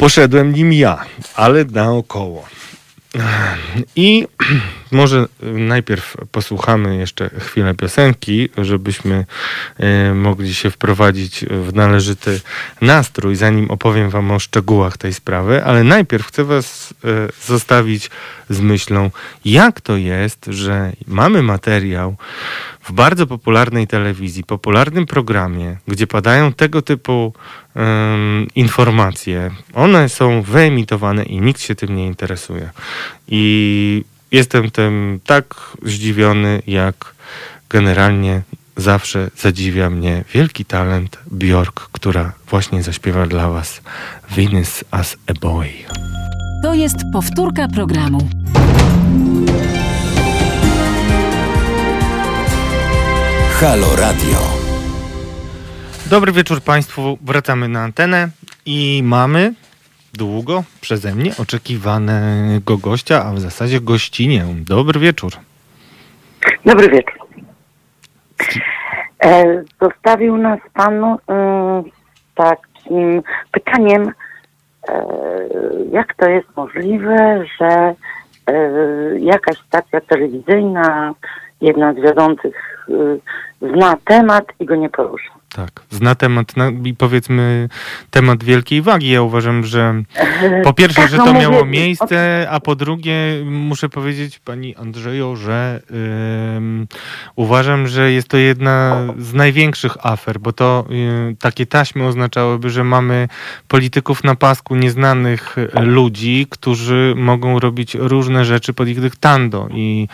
S1: Poszedłem nim ja, ale naokoło. I może najpierw posłuchamy jeszcze chwilę piosenki, żebyśmy e, mogli się wprowadzić w należyty nastrój, zanim opowiem Wam o szczegółach tej sprawy, ale najpierw chcę Was e, zostawić z myślą, jak to jest, że mamy materiał w bardzo popularnej telewizji, popularnym programie, gdzie padają tego typu informacje. One są wyemitowane i nikt się tym nie interesuje. I jestem tym tak zdziwiony, jak generalnie zawsze zadziwia mnie wielki talent Bjork, która właśnie zaśpiewa dla Was Venus as a Boy.
S3: To jest powtórka programu.
S5: Halo Radio.
S1: Dobry wieczór Państwu. Wracamy na antenę i mamy długo przeze mnie oczekiwanego gościa, a w zasadzie gościnię. Dobry wieczór.
S6: Dobry wieczór. E, zostawił nas Pan e, takim pytaniem, e, jak to jest możliwe, że e, jakaś stacja telewizyjna, jedna z wiodących, e, zna temat i go nie porusza.
S1: Tak, zna temat i powiedzmy temat wielkiej wagi. Ja uważam, że po pierwsze,
S6: Tak,
S1: że
S6: no
S1: to miało miejsce, a po drugie muszę powiedzieć pani Andrzeju, że uważam, że jest to jedna z największych afer, bo to y, takie taśmy oznaczałyby, że mamy polityków na pasku nieznanych y, ludzi, którzy mogą robić różne rzeczy pod ich dyktando i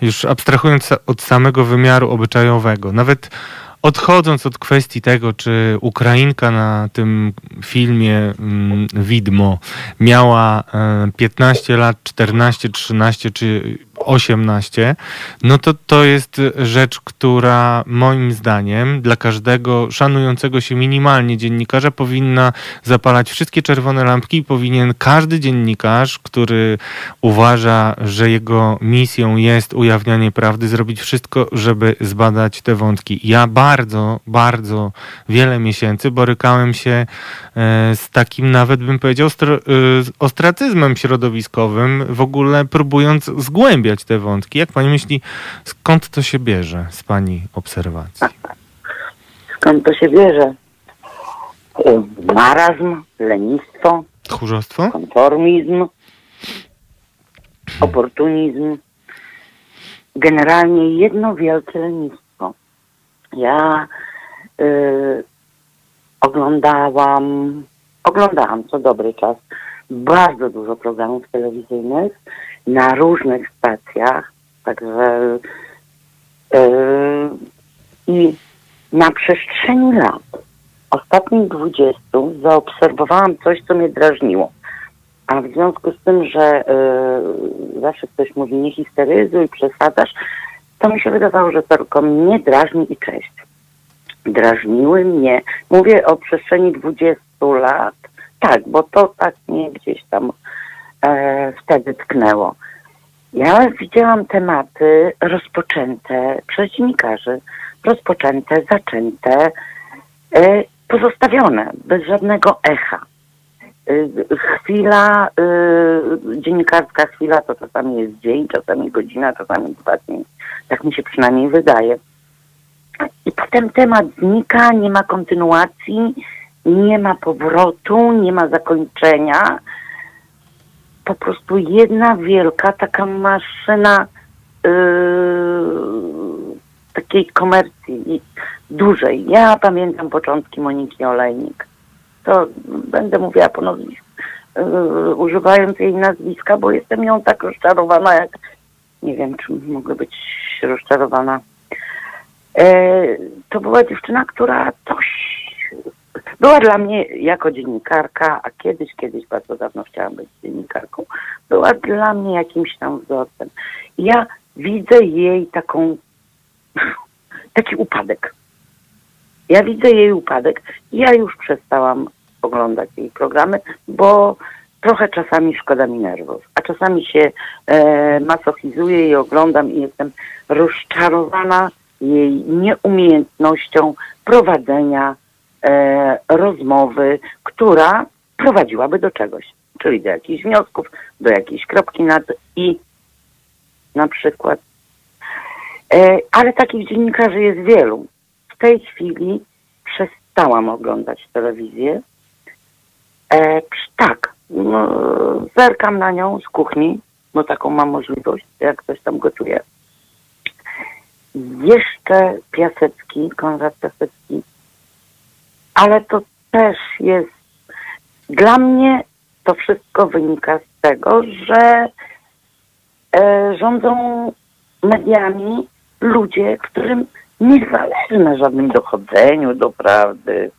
S1: już abstrahując od samego wymiaru obyczajowego, nawet Odchodząc od kwestii tego, czy Ukrainka na tym filmie mm, Widmo miała e, 15 lat, 14, 13 czy 18, no to to jest rzecz, która moim zdaniem dla każdego szanującego się minimalnie dziennikarza powinna zapalać wszystkie czerwone lampki i powinien każdy dziennikarz, który uważa, że jego misją jest ujawnianie prawdy, zrobić wszystko, żeby zbadać te wątki. Ja bardzo, bardzo wiele miesięcy borykałem się z takim nawet bym powiedział e, ostracyzmem środowiskowym, w ogóle próbując zgłębiać te wątki. Jak pani myśli, skąd to się bierze z pani obserwacji?
S6: Skąd to się bierze? E, Marazm, lenistwo,
S1: Tchórzostwo?
S6: konformizm, oportunizm. Generalnie jedno wielkie lenistwo. Ja y, oglądałam, oglądałam co dobry czas bardzo dużo programów telewizyjnych na różnych stacjach, także y, i na przestrzeni lat, ostatnich 20, zaobserwowałam coś, co mnie drażniło. A w związku z tym, że y, zawsze ktoś mówi nie histeryzuj, przesadzasz, to mi się wydawało, że tylko mnie drażni i cześć. Drażniły mnie, mówię o przestrzeni 20 lat, tak, bo to tak mnie gdzieś tam e, wtedy tknęło. Ja widziałam tematy rozpoczęte przez dziennikarzy, rozpoczęte, zaczęte, e, pozostawione bez żadnego echa. Y, Chwila, y, dziennikarska chwila to czasami jest dzień, czasami godzina, czasami dwa dni. Tak mi się przynajmniej wydaje. I potem temat znika, nie ma kontynuacji, nie ma powrotu, nie ma zakończenia. Po prostu jedna wielka taka maszyna yy, takiej komercji dużej. Ja pamiętam początki Moniki Olejnik. To będę mówiła ponownie, yy, używając jej nazwiska, bo jestem ją tak rozczarowana, jak nie wiem, czy mogę być rozczarowana. E, to była dziewczyna, która coś była dla mnie jako dziennikarka, a kiedyś, kiedyś bardzo dawno chciałam być dziennikarką, była dla mnie jakimś tam wzorcem. Ja widzę jej taką, taki upadek. Ja widzę jej upadek. Ja już przestałam oglądać jej programy, bo trochę czasami szkoda mi nerwów, a czasami się e, masochizuję i oglądam i jestem rozczarowana jej nieumiejętnością prowadzenia e, rozmowy, która prowadziłaby do czegoś, czyli do jakichś wniosków, do jakiejś kropki nad i na przykład. E, ale takich dziennikarzy jest wielu. W tej chwili przestałam oglądać telewizję. E, tak, no, zerkam na nią z kuchni, bo taką mam możliwość, jak ktoś tam gotuje. Jeszcze Piasecki, Konrad Piasecki, ale to też jest, dla mnie to wszystko wynika z tego, że e, rządzą mediami ludzie, którym nie zależy na żadnym dochodzeniu do prawdy.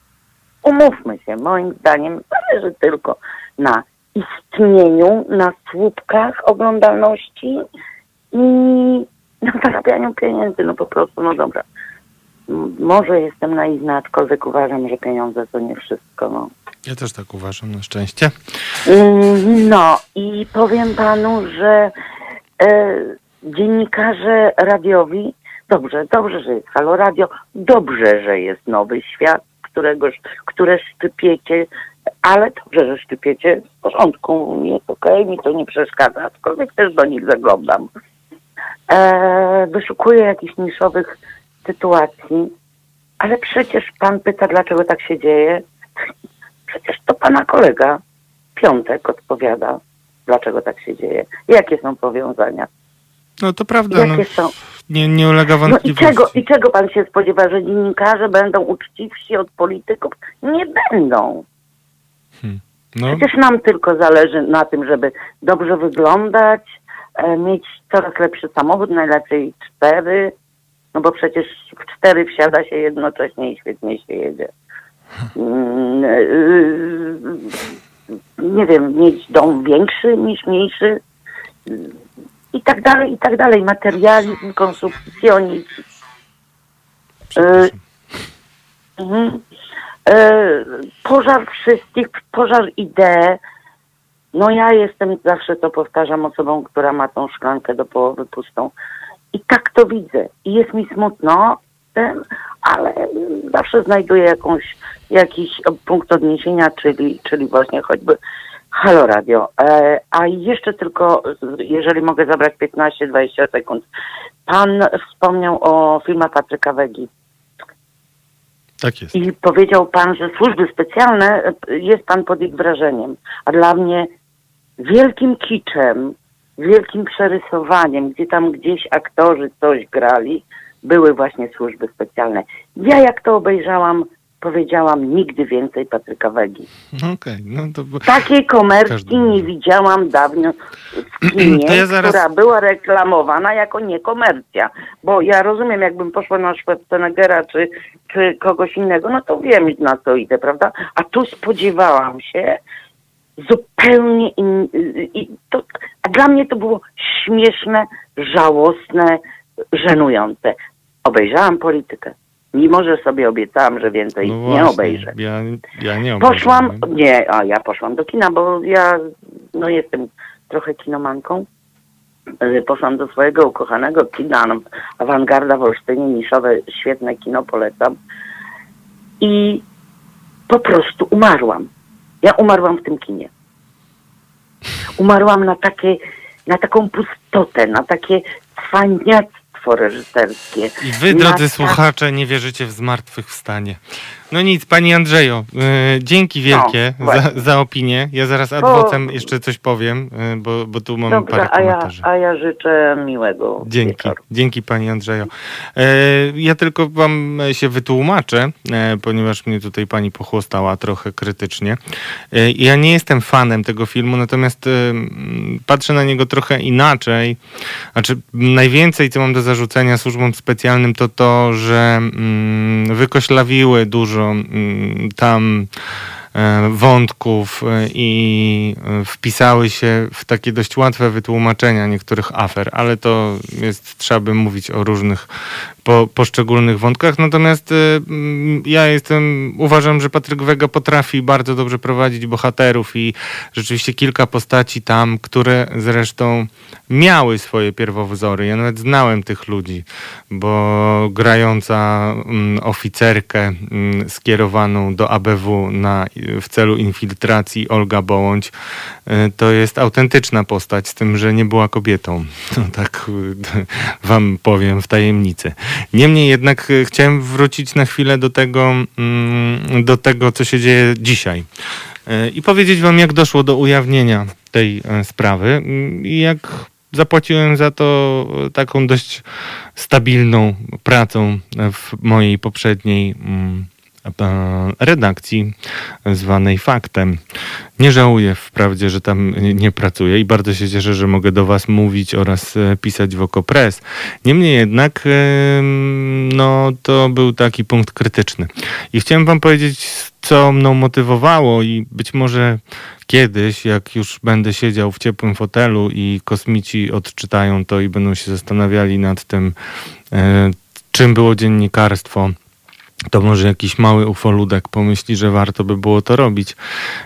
S6: Umówmy się, moim zdaniem zależy tylko na istnieniu, na słupkach oglądalności i na zarabianiu pieniędzy. No po prostu, no dobra. Może jestem naiwna, aczkolwiek uważam, że pieniądze to nie wszystko. No.
S1: Ja też tak uważam, na szczęście.
S6: Mm, No i powiem panu, że e, dziennikarze radiowi, dobrze, dobrze, że jest Halo Radio, dobrze, że jest Nowy Świat, którego, które szczypiecie, ale dobrze, że szczypiecie, w porządku, jest okej, mi to nie przeszkadza, aczkolwiek też do nich zaglądam. E, wyszukuję jakichś niszowych sytuacji, ale przecież pan pyta, dlaczego tak się dzieje. Przecież to pana kolega Piątek odpowiada, dlaczego tak się dzieje. Jakie są powiązania?
S1: No to prawda, no,
S6: Jakie są?
S1: nie, nie ulega
S6: No i
S1: wątpliwości.
S6: czego, I czego pan się spodziewa, że dziennikarze będą uczciwsi od polityków? Nie będą.
S1: No,
S6: Przecież nam tylko zależy na tym, żeby dobrze wyglądać, mieć coraz lepszy samochód, najlepiej cztery, no bo przecież w cztery wsiada się jednocześnie i świetnie się jedzie. Mm, e, Nie wiem, mieć dom większy niż mniejszy i tak dalej, i tak dalej. Materializm, konsumpcjonizm. Mhm. E, pożar wszystkich, pożar idee. No ja jestem, zawsze to powtarzam, osobą, która ma tą szklankę do połowy pustą. I tak to widzę. I jest mi smutno, ale zawsze znajduję jakąś, jakiś punkt odniesienia, czyli, czyli właśnie choćby Halo Radio. E, a jeszcze tylko, jeżeli mogę zabrać 15-20 sekund. Pan wspomniał o filmach Patryka Wegi.
S1: Tak jest.
S6: I powiedział pan, że służby specjalne, jest pan pod ich wrażeniem. A dla mnie wielkim kiczem, wielkim przerysowaniem, gdzie tam gdzieś aktorzy coś grali, były właśnie służby specjalne. Ja jak to obejrzałam, powiedziałam nigdy więcej Patryka Wegi.
S1: Okej, no to...
S6: Takiej komercji nie widziałam dawno w kinie,
S1: ja zaraz-
S6: która była reklamowana jako niekomercja. Bo ja rozumiem, jakbym poszła na Schwarzeneggera czy, czy kogoś innego, no to wiem na co idę, prawda? A tu spodziewałam się zupełnie in, i to, a dla mnie to było śmieszne, żałosne, żenujące. Obejrzałam politykę. Mimo, że sobie obiecałam, że więcej
S1: No
S6: nie obejrzę.
S1: Ja, ja nie
S6: Poszłam,
S1: obejrzałem.
S6: nie, a ja poszłam do kina, bo ja no jestem trochę kinomanką. Y, Poszłam do swojego ukochanego kina, no, Awangarda w Olsztynie, niszowe, świetne kino, polecam. I po prostu umarłam. Ja umarłam w tym kinie. Umarłam na takie, na taką pustotę, na takie cwaniactwo reżyserskie.
S1: I wy, drodzy słuchacze, nie wierzycie w zmartwychwstanie. No nic, pani Andrzejo, y, dzięki wielkie
S6: No,
S1: za, za opinię. Ja zaraz ad
S6: Bo-
S1: vocem jeszcze coś powiem, y, bo, bo tu mam
S6: Dobrze,
S1: parę
S6: a ja,
S1: komentarzy.
S6: a ja życzę miłego
S1: Dzięki,
S6: wieczoru.
S1: dzięki pani Andrzejo. E, ja tylko wam się wytłumaczę, e, ponieważ mnie tutaj pani pochłostała trochę krytycznie. E, ja nie jestem fanem tego filmu, natomiast m, patrzę na niego trochę inaczej. Znaczy, najwięcej, co mam do zarzucenia służbom specjalnym, to to, że mm, wykoślawiły dużo mm, tam e, wątków e, i e, wpisały się w takie dość łatwe wytłumaczenia niektórych afer, ale to jest, trzeba by mówić o różnych po, poszczególnych wątkach. Natomiast e, mm, ja jestem, uważam, że Patryk Wega potrafi bardzo dobrze prowadzić bohaterów i rzeczywiście kilka postaci tam, które zresztą miały swoje pierwowzory. Ja nawet znałem tych ludzi, bo grająca mm, oficerkę mm, skierowaną do ABW na, w celu infiltracji Olga Bołądź y, to jest autentyczna postać, z tym, że nie była kobietą. No, tak y, wam powiem w tajemnicy. Niemniej jednak y, chciałem wrócić na chwilę do tego, mm, do tego co się dzieje dzisiaj. Y, I powiedzieć wam, jak doszło do ujawnienia tej e, sprawy mm, i jak zapłaciłem za to e, taką dość stabilną pracą w mojej poprzedniej mm, e, redakcji zwanej Faktem. Nie żałuję wprawdzie, że tam nie- pracuję i bardzo się cieszę, że mogę do Was mówić oraz e, pisać w Okopres. Niemniej jednak em, no, to był taki punkt krytyczny. I chciałem Wam powiedzieć, co mną motywowało i być może kiedyś, jak już będę siedział w ciepłym fotelu i kosmici odczytają to i będą się zastanawiali nad tym, e, czym było dziennikarstwo, to może jakiś mały ufoludek pomyśli, że warto by było to robić.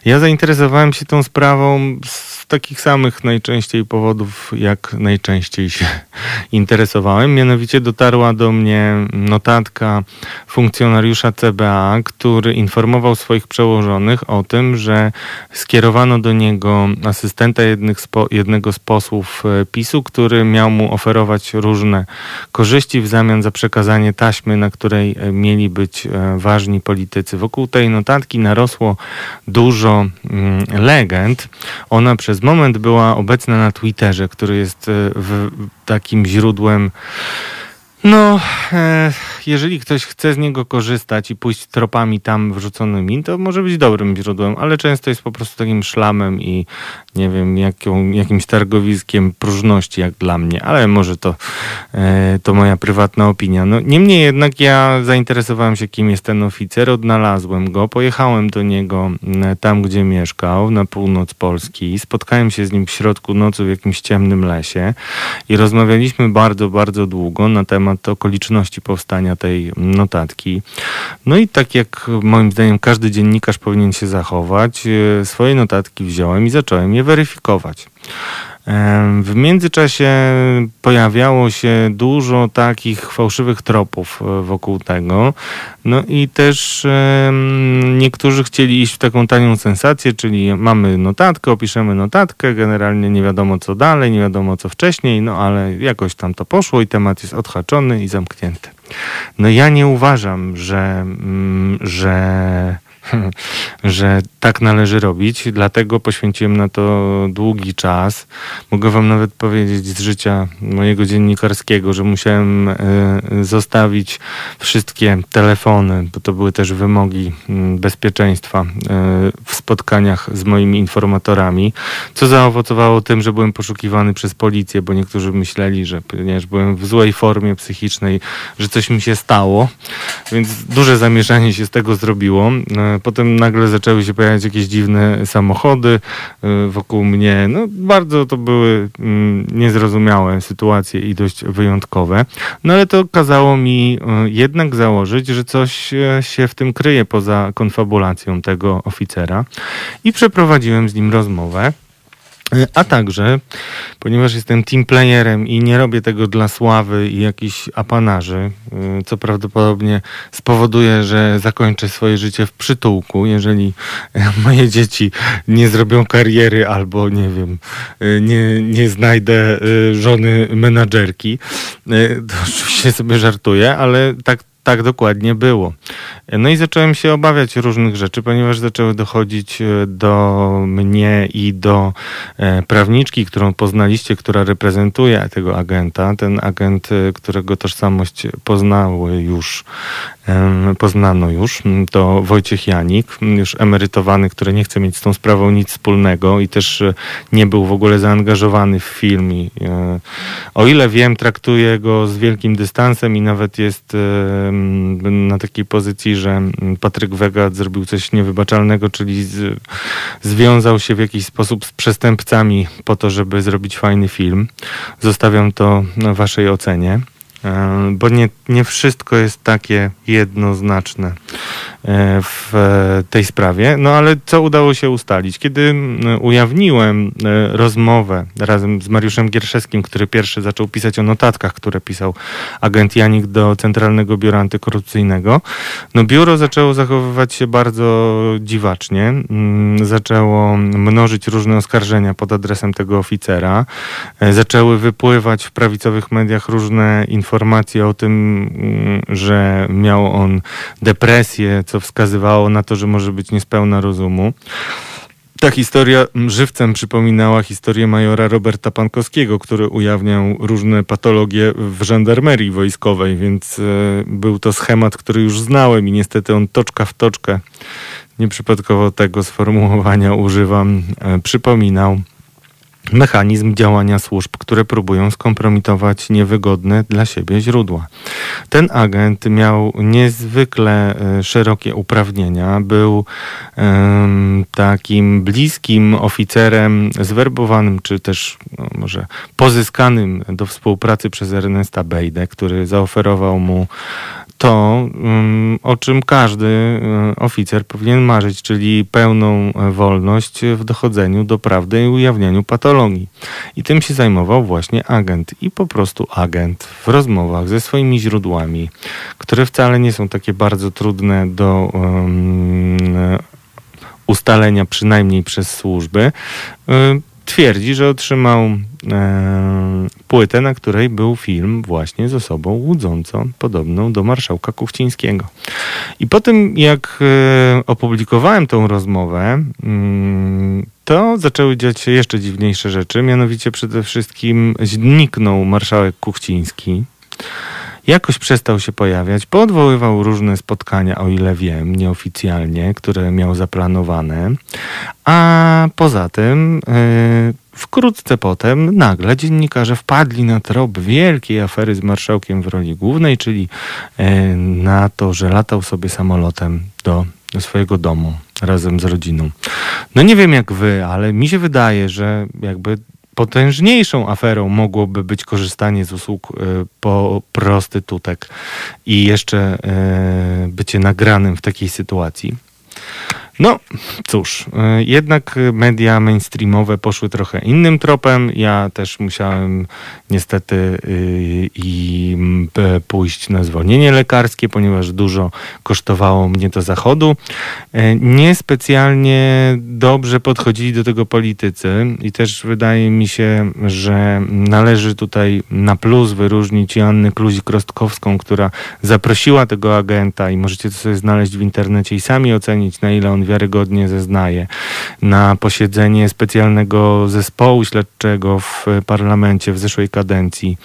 S1: Ja zainteresowałem się tą sprawą z takich samych najczęściej powodów, jak najczęściej się interesowałem. Mianowicie dotarła do mnie notatka funkcjonariusza CBA, który informował swoich przełożonych o tym, że skierowano do niego asystenta jednego z posłów e, PiSu, który miał mu oferować różne korzyści w zamian za przekazanie taśmy, na której e, mieli być e, ważni politycy. Wokół tej notatki narosło dużo mm, legend. Ona przez moment była obecna na Twitterze, który jest e, takim źródłem no, e, jeżeli ktoś chce z niego korzystać i pójść tropami tam wrzuconymi, to może być dobrym źródłem, ale często jest po prostu takim szlamem i nie wiem, jaką, jakimś targowiskiem próżności, jak dla mnie, ale może to, e, to moja prywatna opinia. No, niemniej jednak ja zainteresowałem się, kim jest ten oficer, odnalazłem go, pojechałem do niego tam, gdzie mieszkał, na północ Polski, spotkałem się z nim w środku nocy w jakimś ciemnym lesie i rozmawialiśmy bardzo, bardzo długo na temat okoliczności powstania tej notatki. No i tak jak moim zdaniem każdy dziennikarz powinien się zachować, e, swoje notatki wziąłem i zacząłem je weryfikować. W międzyczasie pojawiało się dużo takich fałszywych tropów e, wokół tego. No i też niektórzy chcieli iść w taką tanią sensację, czyli mamy notatkę, opiszemy notatkę, generalnie nie wiadomo co dalej, nie wiadomo co wcześniej, no ale jakoś tam to poszło i temat jest odhaczony i zamknięty. No ja nie uważam, że, mm, że że tak należy robić, dlatego poświęciłem na to długi czas. Mogę wam nawet powiedzieć z życia mojego dziennikarskiego, że musiałem e, zostawić wszystkie telefony, bo to były też wymogi mm, bezpieczeństwa e, w spotkaniach z moimi informatorami, co zaowocowało tym, że byłem poszukiwany przez policję, bo niektórzy myśleli, że ponieważ byłem w złej formie psychicznej, że coś mi się stało, więc duże zamieszanie się z tego zrobiło. Potem nagle zaczęły się pojawiać jakieś dziwne samochody e, wokół mnie. No, bardzo to były mm, niezrozumiałe sytuacje i dość wyjątkowe. No ale to kazało mi e, jednak założyć, że coś e, się w tym kryje poza konfabulacją tego oficera i przeprowadziłem z nim rozmowę. E, A także, ponieważ jestem teamplayerem i nie robię tego dla sławy i jakichś apanarzy, y, co prawdopodobnie spowoduje, że zakończę swoje życie w przytułku, jeżeli e, moje dzieci nie zrobią kariery albo, nie wiem, nie, nie znajdę żony menadżerki. To oczywiście sobie żartuję, ale tak tak dokładnie było. No i zacząłem się obawiać różnych rzeczy, ponieważ zaczęły dochodzić e, do mnie i do e, prawniczki, którą poznaliście, która reprezentuje tego agenta. Ten agent, e, którego tożsamość poznały już, poznano już, to Wojciech Janik, już emerytowany, który nie chce mieć z tą sprawą nic wspólnego i też e, nie był w ogóle zaangażowany w film. I, e, o ile wiem, traktuje go z wielkim dystansem i nawet jest na takiej pozycji, że Patryk Wega zrobił coś niewybaczalnego, czyli z, związał się w jakiś sposób z przestępcami po to, żeby zrobić fajny film. Zostawiam to waszej ocenie. E, Bo nie, nie wszystko jest takie jednoznaczne e, w e, tej sprawie. No ale co udało się ustalić? Kiedy ujawniłem rozmowę razem z Mariuszem Gierszewskim, który pierwszy zaczął pisać o notatkach, które pisał agent Janik do Centralnego Biura Antykorupcyjnego, no biuro zaczęło zachowywać się bardzo dziwacznie. Zaczęło mnożyć różne oskarżenia pod adresem tego oficera. Zaczęły wypływać w prawicowych mediach różne informacje o tym, mm, że miał on depresję, co wskazywało na to, że może być niespełna rozumu. Ta historia żywcem przypominała historię majora Roberta Pankowskiego, który ujawniał różne patologie w żandarmerii wojskowej, więc e, był to schemat, który już znałem i niestety on toczka w toczkę, nieprzypadkowo tego sformułowania używam, e, przypominał mechanizm działania służb, które próbują skompromitować niewygodne dla siebie źródła. Ten agent miał niezwykle e, szerokie uprawnienia, był em, takim bliskim oficerem zwerbowanym, czy też no, może pozyskanym do współpracy przez Ernesta Bejdę, który zaoferował mu to, um, o czym każdy e, oficer powinien marzyć, czyli pełną e, wolność w dochodzeniu do prawdy i ujawnianiu patologii. I tym się zajmował właśnie agent. I po prostu agent w rozmowach ze swoimi źródłami, które wcale nie są takie bardzo trudne do um, ustalenia, przynajmniej przez służby, y, twierdzi, że otrzymał e, płytę, na której był film właśnie z osobą łudzącą, podobną do marszałka Kuchcińskiego. I po tym, jak e, opublikowałem tą rozmowę, mm, to zaczęły dziać się jeszcze dziwniejsze rzeczy. Mianowicie przede wszystkim zniknął marszałek Kuchciński. Jakoś przestał się pojawiać, poodwoływał różne spotkania, o ile wiem, nieoficjalnie, które miał zaplanowane. A poza tym, yy, wkrótce potem, nagle dziennikarze wpadli na trop wielkiej afery z marszałkiem w roli głównej, czyli yy, na to, że latał sobie samolotem do, do swojego domu razem z rodziną. No nie wiem jak wy, ale mi się wydaje, że jakby potężniejszą aferą mogłoby być korzystanie z usług y, po prostytutek i jeszcze y, bycie nagranym w takiej sytuacji. No cóż, y, jednak media mainstreamowe poszły trochę innym tropem. Ja też musiałem niestety y, i pójść na zwolnienie lekarskie, ponieważ dużo kosztowało mnie to zachodu. E, Niespecjalnie dobrze podchodzili do tego politycy i też wydaje mi się, że należy tutaj na plus wyróżnić Joannę Kluzik-Rostkowską, która zaprosiła tego agenta i możecie to sobie znaleźć w internecie i sami ocenić, na ile on wiarygodnie zeznaje, na posiedzenie specjalnego zespołu śledczego w parlamencie w zeszłej kadencji.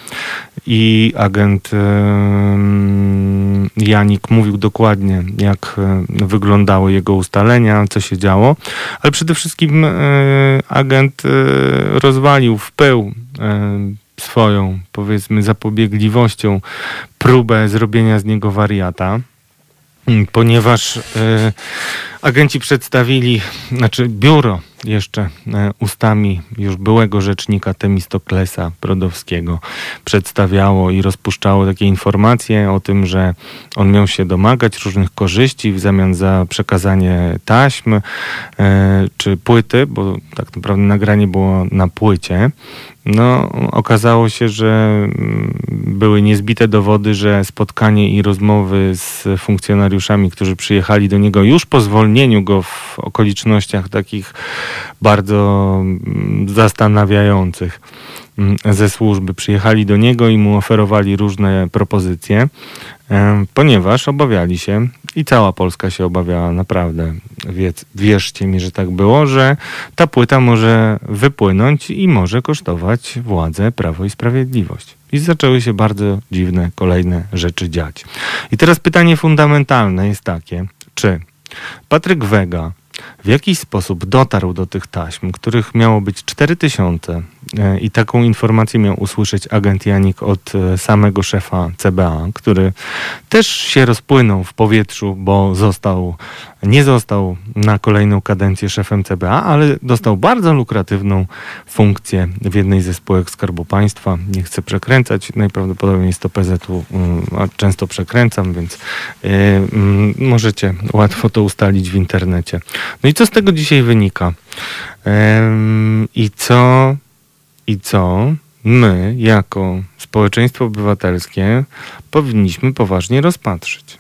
S1: I agent em, Janik mówił dokładnie, jak e, wyglądały jego ustalenia, co się działo, ale przede wszystkim e, agent e, rozwalił w pył e, swoją, powiedzmy, zapobiegliwością próbę zrobienia z niego wariata, Mm, ponieważ e, agenci przedstawili, znaczy biuro jeszcze e, ustami już byłego rzecznika Temistoklesa Brodowskiego przedstawiało i rozpuszczało takie informacje o tym, że on miał się domagać różnych korzyści w zamian za przekazanie taśm e, czy płyty, bo tak naprawdę nagranie było na płycie. No, okazało się, że mm, były niezbite dowody, że spotkanie i rozmowy z funkcjonariuszami, którzy przyjechali do niego już po zwolnieniu go w okolicznościach takich bardzo mm, zastanawiających, mm, ze służby przyjechali do niego i mu oferowali różne propozycje, ponieważ obawiali się i cała Polska się obawiała naprawdę, wierzcie mi, że tak było, że ta płyta może wypłynąć i może kosztować władzę Prawo i Sprawiedliwość. I zaczęły się bardzo dziwne kolejne rzeczy dziać. I teraz pytanie fundamentalne jest takie, czy Patryk Wega w jakiś sposób dotarł do tych taśm, których miało być 4000 e, i taką informację miał usłyszeć agent Janik od e, samego szefa CBA, który też się rozpłynął w powietrzu, bo został, nie został na kolejną kadencję szefem CBA, ale dostał bardzo lukratywną funkcję w jednej ze spółek Skarbu Państwa. Nie chcę przekręcać, najprawdopodobniej jest to PZU, mm, a często przekręcam, więc yy, yy, możecie łatwo to ustalić w internecie. No i co z tego dzisiaj wynika? I co, i co my, jako społeczeństwo obywatelskie, powinniśmy poważnie rozpatrzyć?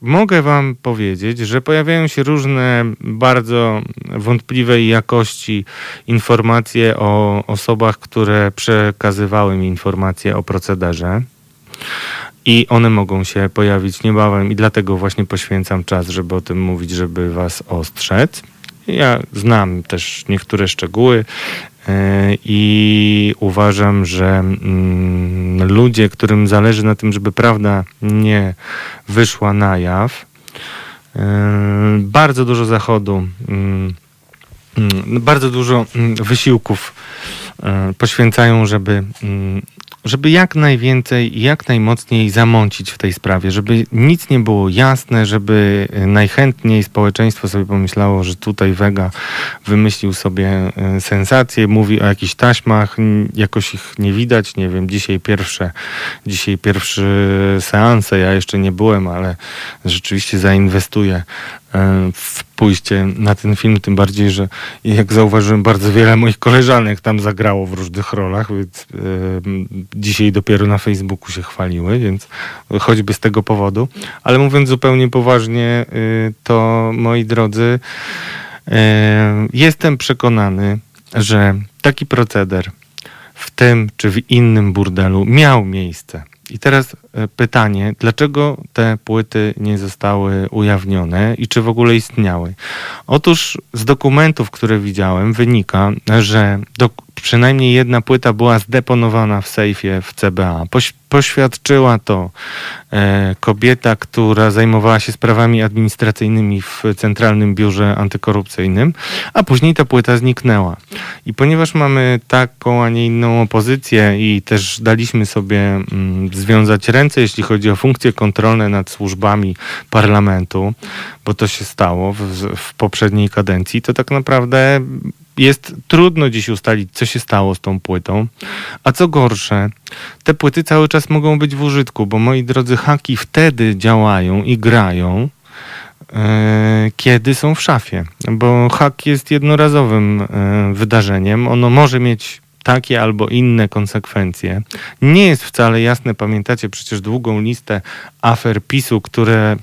S1: Mogę Wam powiedzieć, że pojawiają się różne bardzo wątpliwej jakości informacje o osobach, które przekazywały mi informacje o procederze. I one mogą się pojawić niebawem i dlatego właśnie poświęcam czas, żeby o tym mówić, żeby was ostrzec. Ja znam też niektóre szczegóły e, i uważam, że mm, ludzie, którym zależy na tym, żeby prawda nie wyszła na jaw, e, bardzo dużo zachodu, mm, mm, bardzo dużo wysiłków e, poświęcają, żeby żeby jak najwięcej, jak najmocniej zamącić w tej sprawie, żeby nic nie było jasne, żeby e, najchętniej społeczeństwo sobie pomyślało, że tutaj Wega wymyślił sobie e, sensację, mówi o jakichś taśmach, jakoś ich nie widać, nie wiem, dzisiaj pierwsze, dzisiaj pierwszy seanse, ja jeszcze nie byłem, ale rzeczywiście zainwestuję w pójście na ten film, tym bardziej, że jak zauważyłem, bardzo wiele moich koleżanek tam zagrało w różnych rolach, więc e, dzisiaj dopiero na Facebooku się chwaliły, więc choćby z tego powodu. Ale mówiąc zupełnie poważnie, e, to moi drodzy, jestem przekonany, że taki proceder w tym czy w innym burdelu miał miejsce. I teraz e, pytanie, dlaczego te płyty nie zostały ujawnione i czy w ogóle istniały? Otóż z dokumentów, które widziałem, wynika, że do, przynajmniej jedna płyta była zdeponowana w sejfie w CBA. Poś, poświadczyła to e, kobieta, która zajmowała się sprawami administracyjnymi w Centralnym Biurze Antykorupcyjnym, a później ta płyta zniknęła. I ponieważ mamy taką, a nie inną opozycję i też daliśmy sobie mm, związać ręce, jeśli chodzi o funkcje kontrolne nad służbami parlamentu, bo to się stało w, w poprzedniej kadencji, to tak naprawdę jest trudno dziś ustalić, co się stało z tą płytą. A co gorsze, te płyty cały czas mogą być w użytku, bo moi drodzy, haki wtedy działają i grają, e, kiedy są w szafie. Bo hak jest jednorazowym e, wydarzeniem. Ono może mieć takie albo inne konsekwencje. Nie jest wcale jasne, pamiętacie przecież długą listę afer PiSu, które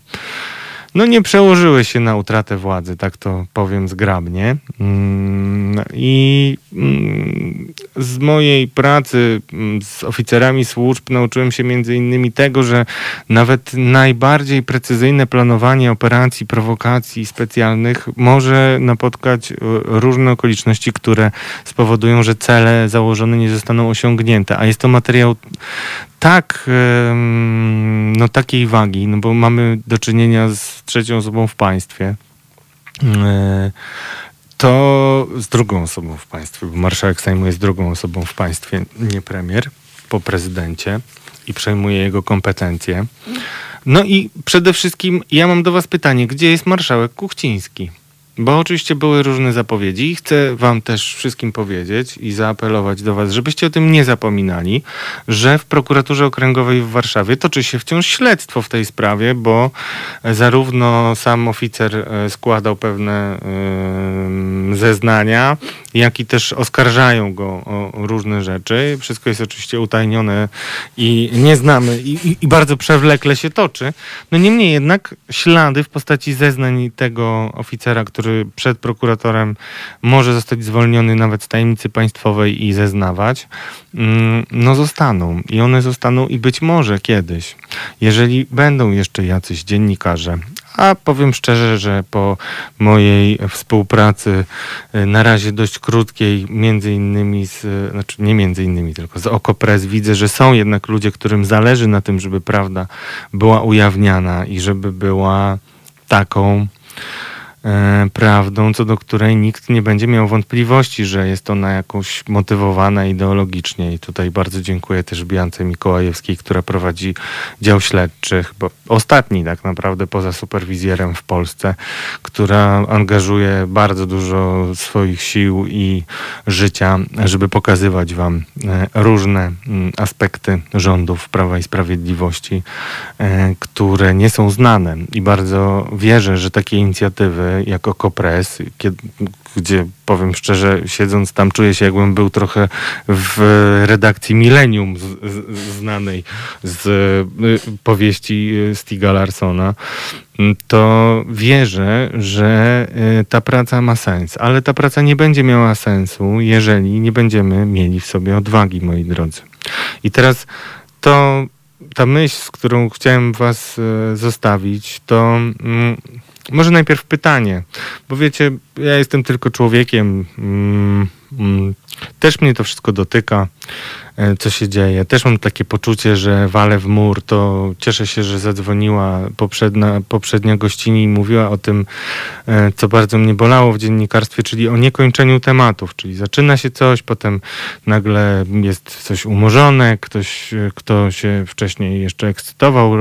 S1: no nie przełożyły się na utratę władzy, tak to powiem zgrabnie. Mm, I mm, z mojej pracy mm, z oficerami służb nauczyłem się między innymi tego, że nawet najbardziej precyzyjne planowanie operacji, prowokacji specjalnych może napotkać e, różne okoliczności, które spowodują, że cele założone nie zostaną osiągnięte. A jest to materiał tak, no takiej wagi, no bo mamy do czynienia z trzecią osobą w państwie, e, to z drugą osobą w państwie, bo marszałek Sejmu jest drugą osobą w państwie, nie premier, po prezydencie i przejmuje jego kompetencje. No i przede wszystkim ja mam do was pytanie, gdzie jest marszałek Kuchciński? Bo oczywiście były różne zapowiedzi i chcę wam też wszystkim powiedzieć i zaapelować do was, żebyście o tym nie zapominali, że w prokuraturze okręgowej w Warszawie toczy się wciąż śledztwo w tej sprawie, bo zarówno sam oficer e, składał pewne yy, zeznania, jak i też oskarżają go o różne rzeczy. Wszystko jest oczywiście utajnione i nie znamy i, i, i bardzo przewlekle się toczy. No niemniej jednak ślady w postaci zeznań tego oficera, który który przed prokuratorem może zostać zwolniony nawet z tajemnicy państwowej i zeznawać, mm, no zostaną. I one zostaną i być może kiedyś, jeżeli będą jeszcze jacyś dziennikarze, a powiem szczerze, że po mojej współpracy y, na razie dość krótkiej, między innymi z, znaczy nie między innymi, tylko z Okopres widzę, że są jednak ludzie, którym zależy na tym, żeby prawda była ujawniana i żeby była taką, prawdą, co do której nikt nie będzie miał wątpliwości, że jest ona jakoś motywowana ideologicznie. I tutaj bardzo dziękuję też Biance Mikołajewskiej, która prowadzi dział śledczy, bo ostatni tak naprawdę poza superwizjerem w Polsce, która angażuje bardzo dużo swoich sił i życia, żeby pokazywać wam e, różne mm, aspekty rządów Prawa i Sprawiedliwości, e, które nie są znane. I bardzo wierzę, że takie inicjatywy jako Kopres, kiedy, gdzie powiem szczerze, siedząc tam czuję się jakbym był trochę w redakcji Millennium z, z, znanej z y, powieści Stiga Larsona, to wierzę, że y, ta praca ma sens. Ale ta praca nie będzie miała sensu, jeżeli nie będziemy mieli w sobie odwagi, moi drodzy. I teraz to ta myśl, z którą chciałem was y, zostawić, to mm, może najpierw pytanie, bo wiecie, ja jestem tylko człowiekiem. Mm, mm, też mnie to wszystko dotyka. E, co się dzieje. Też mam takie poczucie, że walę w mur, to cieszę się, że zadzwoniła poprzednia, poprzednia gościni i mówiła o tym, e, co bardzo mnie bolało w dziennikarstwie, czyli o niekończeniu tematów, czyli zaczyna się coś, potem nagle jest coś umorzone, ktoś, e, kto się wcześniej jeszcze ekscytował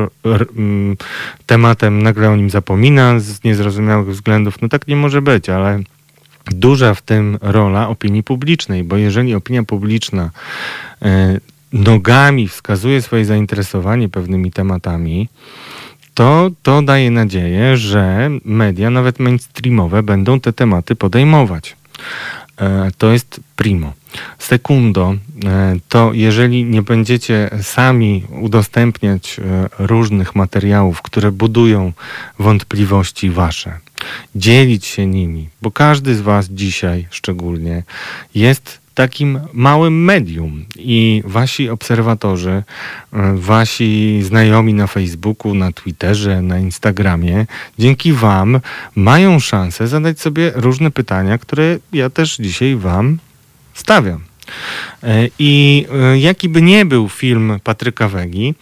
S1: tematem, nagle o nim zapomina z niezrozumiałych względów. No tak nie może być, ale duża w tym rola opinii publicznej, bo jeżeli opinia publiczna e, nogami wskazuje swoje zainteresowanie pewnymi tematami, to to daje nadzieję, że media, nawet mainstreamowe, będą te tematy podejmować. E, to jest primo. Sekundo, e, to jeżeli nie będziecie sami udostępniać różnych materiałów, które budują wątpliwości wasze, dzielić się nimi, bo każdy z Was dzisiaj szczególnie jest takim małym medium i wasi obserwatorzy, e, wasi znajomi na Facebooku, na Twitterze, na Instagramie, dzięki Wam mają szansę zadać sobie różne pytania, które ja też dzisiaj Wam stawiam. E, I e, jaki by nie był film Patryka Wegi,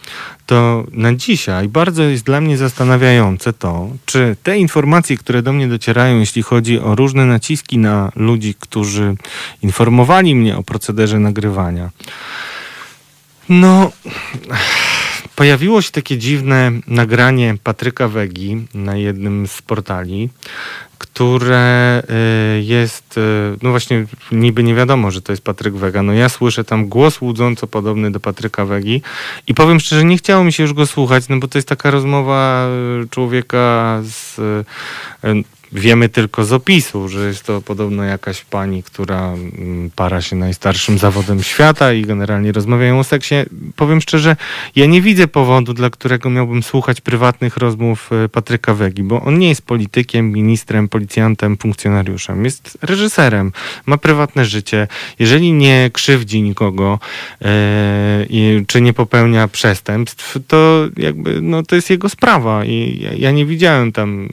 S1: to na dzisiaj bardzo jest dla mnie zastanawiające to, czy te informacje, które do mnie docierają, jeśli chodzi o różne naciski na ludzi, którzy informowali mnie o procederze nagrywania, no. Pojawiło się takie dziwne nagranie Patryka Wegi na jednym z portali, które y, jest, y, no właśnie niby nie wiadomo, że to jest Patryk Wega. No ja słyszę tam głos łudząco podobny do Patryka Wegi i powiem szczerze, nie chciało mi się już go słuchać, no bo to jest taka rozmowa y, człowieka z Wiemy tylko z opisu, że jest to podobno jakaś pani, która mm, para się najstarszym zawodem świata i generalnie rozmawiają o seksie. Powiem szczerze, ja nie widzę powodu, dla którego miałbym słuchać prywatnych rozmów e, Patryka Wegi, bo on nie jest politykiem, ministrem, policjantem, funkcjonariuszem. Jest reżyserem, ma prywatne życie. Jeżeli nie krzywdzi nikogo yy, czy nie popełnia przestępstw, to jakby no, to jest jego sprawa i ja, ja nie widziałem tam,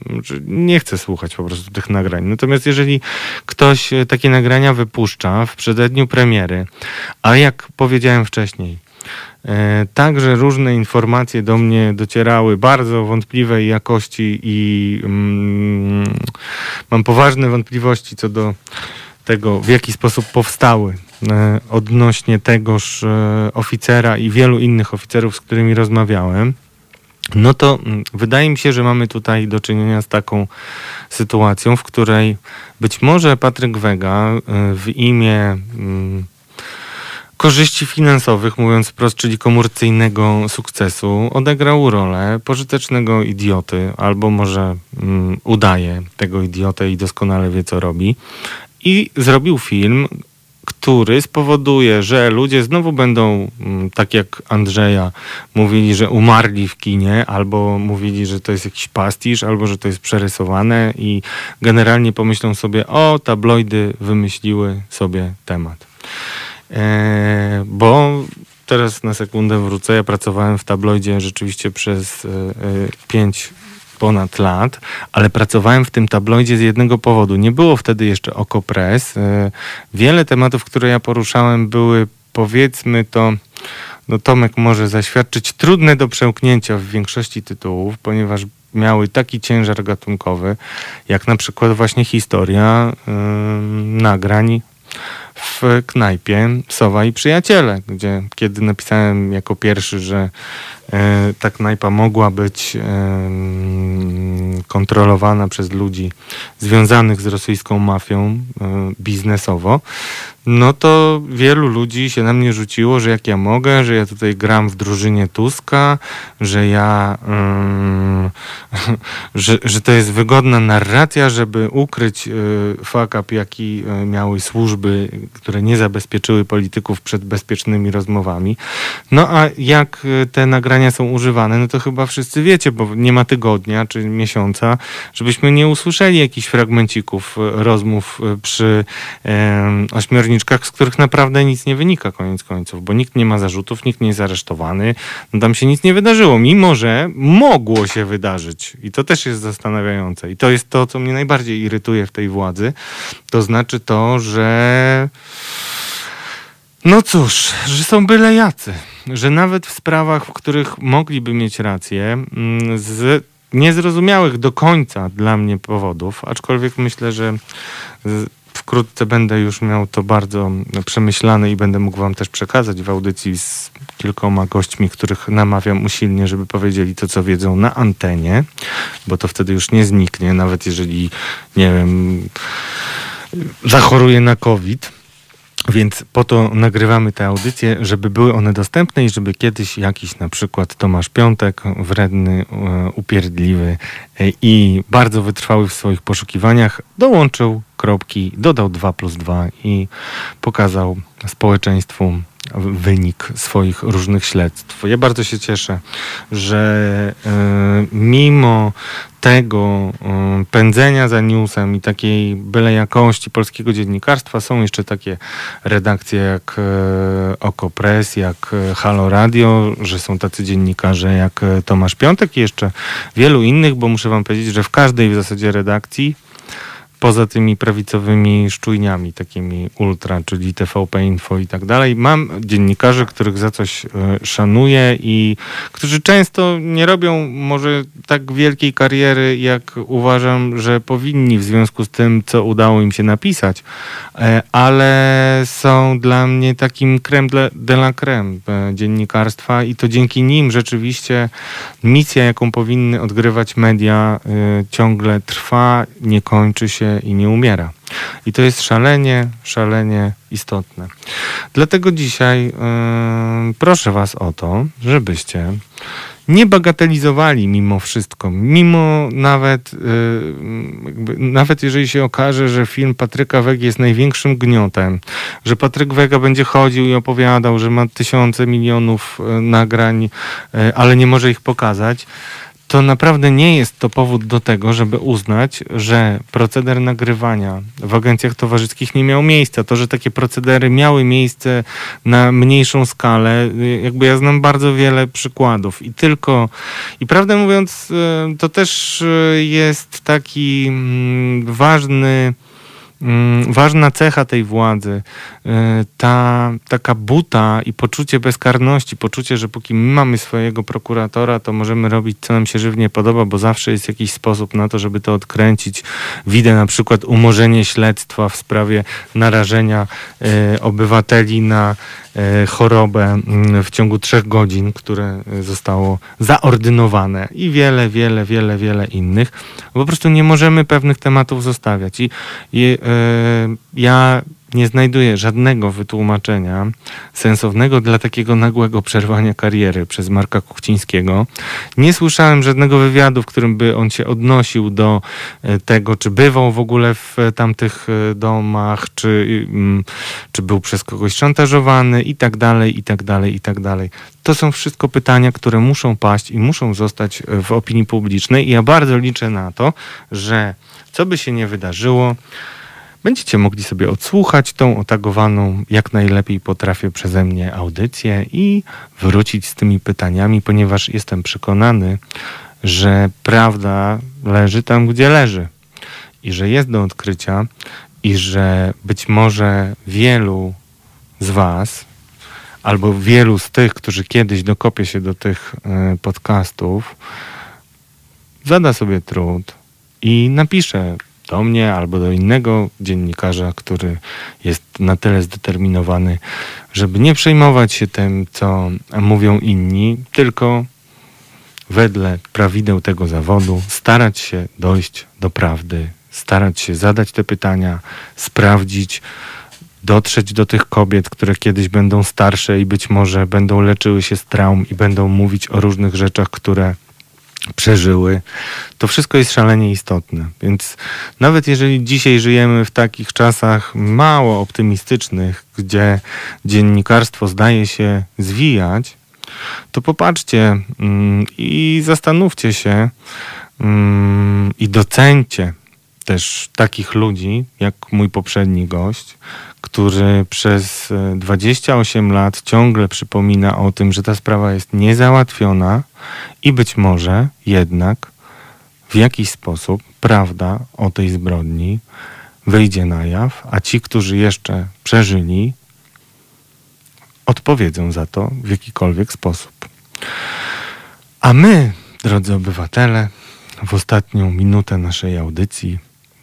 S1: nie chcę słuchać słuchać po prostu tych nagrań. Natomiast jeżeli ktoś e, takie nagrania wypuszcza w przededniu premiery, a jak powiedziałem wcześniej, e, Także różne informacje do mnie docierały bardzo wątpliwej jakości i mm, mam poważne wątpliwości co do tego, w jaki sposób powstały e, odnośnie tegoż oficera i wielu innych oficerów, z którymi rozmawiałem no to mm, wydaje mi się, że mamy tutaj do czynienia z taką sytuacją, w której być może Patryk Wega y, w imię mm, korzyści finansowych, mówiąc wprost, czyli komercyjnego sukcesu, odegrał rolę pożytecznego idioty, albo może um, udaje tego idiotę i doskonale wie, co robi. I zrobił film, który spowoduje, że ludzie znowu będą, mm, tak jak Andrzeja, mówili, że umarli w kinie, albo mówili, że to jest jakiś pastisz, albo że to jest przerysowane i generalnie pomyślą sobie, o, tabloidy wymyśliły sobie temat. E, bo teraz na sekundę wrócę. Ja pracowałem w tabloidzie rzeczywiście przez e, e, pięć ponad lat, ale pracowałem w tym tabloidzie z jednego powodu. Nie było wtedy jeszcze Okopres. E, wiele tematów, które ja poruszałem, były powiedzmy to, no Tomek może zaświadczyć, trudne do przełknięcia w większości tytułów, ponieważ miały taki ciężar gatunkowy, jak na przykład właśnie historia yy, nagrań w knajpie Sowa i Przyjaciele, gdzie kiedy napisałem jako pierwszy, że e, ta knajpa mogła być e, kontrolowana przez ludzi związanych z rosyjską mafią e, biznesowo, no to wielu ludzi się na mnie rzuciło, że jak ja mogę, że ja tutaj gram w drużynie Tuska, że ja, yy, że, że to jest wygodna narracja, żeby ukryć yy, fuck up, jaki miały służby, które nie zabezpieczyły polityków przed bezpiecznymi rozmowami. No a jak yy, te nagrania są używane, no to chyba wszyscy wiecie, bo nie ma tygodnia czy miesiąca, żebyśmy nie usłyszeli jakichś fragmencików yy, rozmów yy, przy yy, ośmiorniczych z których naprawdę nic nie wynika koniec końców, bo nikt nie ma zarzutów, nikt nie jest aresztowany, no tam się nic nie wydarzyło, mimo że mogło się wydarzyć. I to też jest zastanawiające. I to jest to, co mnie najbardziej irytuje w tej władzy. To znaczy to, że no cóż, że są byle jacy. Że nawet w sprawach, w których mogliby mieć rację, mm, z niezrozumiałych do końca dla mnie powodów, aczkolwiek myślę, że wkrótce będę już miał to bardzo przemyślane i będę mógł wam też przekazać w audycji z kilkoma gośćmi, których namawiam usilnie, żeby powiedzieli to, co wiedzą na antenie, bo to wtedy już nie zniknie, nawet jeżeli, nie wiem, zachoruje na COVID. Więc po to nagrywamy te audycje, żeby były one dostępne i żeby kiedyś jakiś na przykład Tomasz Piątek, wredny, e, upierdliwy e, i bardzo wytrwały w swoich poszukiwaniach, dołączył kropki, dodał 2 plus 2 i pokazał społeczeństwu wynik swoich różnych śledztw. Ja bardzo się cieszę, że y, mimo tego y, pędzenia za newsem i takiej byle jakości polskiego dziennikarstwa są jeszcze takie redakcje jak y, Okopres, jak Halo Radio, że są tacy dziennikarze jak Tomasz Piątek i jeszcze wielu innych, bo muszę wam powiedzieć, że w każdej w zasadzie redakcji poza tymi prawicowymi szczujniami, takimi ultra, czyli TVP Info i tak dalej, mam dziennikarzy, których za coś e, szanuję i którzy często nie robią może tak wielkiej kariery, jak uważam, że powinni w związku z tym, co udało im się napisać, e, ale są dla mnie takim creme de la creme e, dziennikarstwa i to dzięki nim rzeczywiście misja, jaką powinny odgrywać media, ciągle trwa, nie kończy się i nie umiera. I to jest szalenie, szalenie istotne. Dlatego dzisiaj yy, proszę Was o to, żebyście nie bagatelizowali mimo wszystko, mimo nawet, yy, nawet jeżeli się okaże, że film Patryka Wegi jest największym gniotem, że Patryk Wega będzie chodził i opowiadał, że ma tysiące milionów yy, nagrań, yy, ale nie może ich pokazać, to naprawdę nie jest to powód do tego, żeby uznać, że proceder nagrywania w agencjach towarzyskich nie miał miejsca. To, że takie procedery miały miejsce na mniejszą skalę, jakby ja znam bardzo wiele przykładów i tylko, i prawdę mówiąc, e, to też e, jest taki mm, ważny ważna cecha tej władzy, y, ta taka buta i poczucie bezkarności, poczucie, że póki my mamy swojego prokuratora, to możemy robić, co nam się żywnie podoba, bo zawsze jest jakiś sposób na to, żeby to odkręcić. Widzę na przykład umorzenie śledztwa w sprawie narażenia y, obywateli na y, chorobę mm, w ciągu trzech godzin, które zostało zaordynowane i wiele, wiele, wiele, wiele innych. Po prostu nie możemy pewnych tematów zostawiać. I, i ja nie znajduję żadnego wytłumaczenia sensownego dla takiego nagłego przerwania kariery przez Marka Kuchcińskiego. Nie słyszałem żadnego wywiadu, w którym by on się odnosił do e, tego, czy bywał w ogóle w e, tamtych e, domach, czy, mm, czy był przez kogoś szantażowany i tak dalej, i tak dalej, i tak dalej. To są wszystko pytania, które muszą paść i muszą zostać e, w opinii publicznej i ja bardzo liczę na to, że co by się nie wydarzyło, Będziecie mogli sobie odsłuchać tą otagowaną, jak najlepiej potrafię przeze mnie audycję i wrócić z tymi pytaniami, ponieważ jestem przekonany, że prawda leży tam, gdzie leży i że jest do odkrycia i że być może wielu z Was albo wielu z tych, którzy kiedyś dokopie się do tych y, podcastów, zada sobie trud i napisze do mnie albo do innego dziennikarza, który jest na tyle zdeterminowany, żeby nie przejmować się tym, co mówią inni, tylko wedle prawideł tego zawodu starać się dojść do prawdy, starać się zadać te pytania, sprawdzić, dotrzeć do tych kobiet, które kiedyś będą starsze i być może będą leczyły się z traum i będą mówić o różnych rzeczach, które przeżyły. To wszystko jest szalenie istotne. Więc nawet jeżeli dzisiaj żyjemy w takich czasach mało optymistycznych, gdzie dziennikarstwo zdaje się zwijać, to popatrzcie mm, i zastanówcie się mm, i docencie też takich ludzi, jak mój poprzedni gość, który przez 28 e, lat ciągle przypomina o tym, że ta sprawa jest niezałatwiona i być może jednak w jakiś sposób prawda o tej zbrodni wyjdzie na jaw, a ci, którzy jeszcze przeżyli, odpowiedzą za to w jakikolwiek sposób. A my, drodzy obywatele, w ostatnią minutę naszej audycji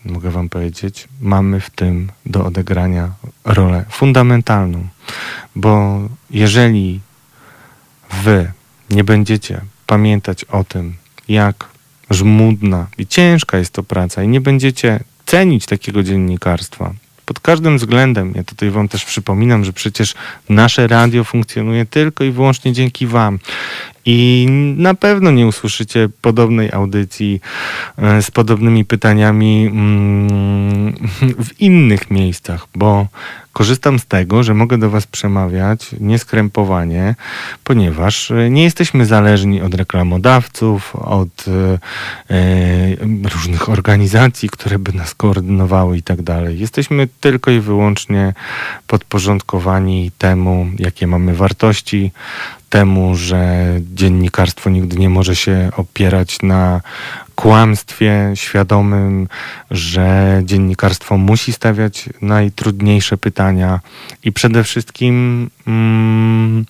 S1: mogę Wam powiedzieć, mamy w tym do odegrania rolę fundamentalną, bo jeżeli Wy nie będziecie pamiętać o tym, jak żmudna i ciężka jest to praca, i nie będziecie cenić takiego dziennikarstwa, pod każdym względem. Ja tutaj Wam też przypominam, że przecież nasze radio funkcjonuje tylko i wyłącznie dzięki Wam. I na pewno nie usłyszycie podobnej audycji e, z podobnymi pytaniami mm, w innych miejscach, bo korzystam z tego, że mogę do Was przemawiać nieskrępowanie, ponieważ e, nie jesteśmy zależni od reklamodawców, od e, różnych organizacji, które by nas koordynowały i tak dalej. Jesteśmy tylko i wyłącznie podporządkowani temu, jakie mamy wartości, temu, że dziennikarstwo nigdy nie może się opierać na kłamstwie świadomym, że dziennikarstwo musi stawiać najtrudniejsze pytania i przede wszystkim mm,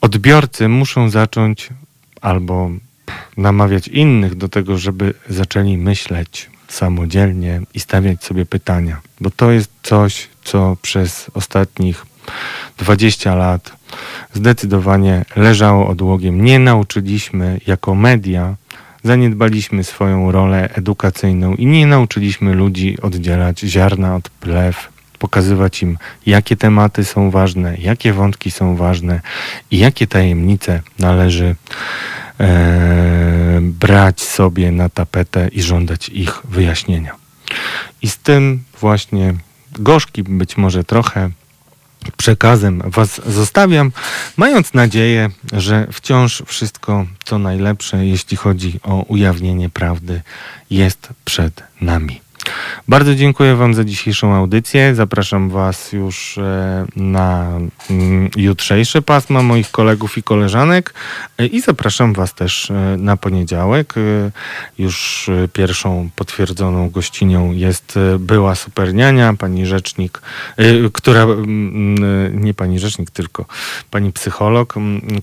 S1: odbiorcy muszą zacząć albo namawiać innych do tego, żeby zaczęli myśleć samodzielnie i stawiać sobie pytania, bo to jest coś, co przez ostatnich 20 lat zdecydowanie leżało odłogiem. Nie nauczyliśmy jako media, zaniedbaliśmy swoją rolę edukacyjną i nie nauczyliśmy ludzi oddzielać ziarna od plew, pokazywać im, jakie tematy są ważne, jakie wątki są ważne i jakie tajemnice należy e, brać sobie na tapetę i żądać ich wyjaśnienia. I z tym właśnie gorzkim być może trochę przekazem Was zostawiam, mając nadzieję, że wciąż wszystko, co najlepsze, jeśli chodzi o ujawnienie prawdy, jest przed nami. Bardzo dziękuję Wam za dzisiejszą audycję. Zapraszam Was już e, na mm, jutrzejsze pasma moich kolegów i koleżanek e, i zapraszam Was też e, na poniedziałek. Już pierwszą potwierdzoną gościnią jest była superniania, pani rzecznik, która, nie pani rzecznik, tylko pani psycholog,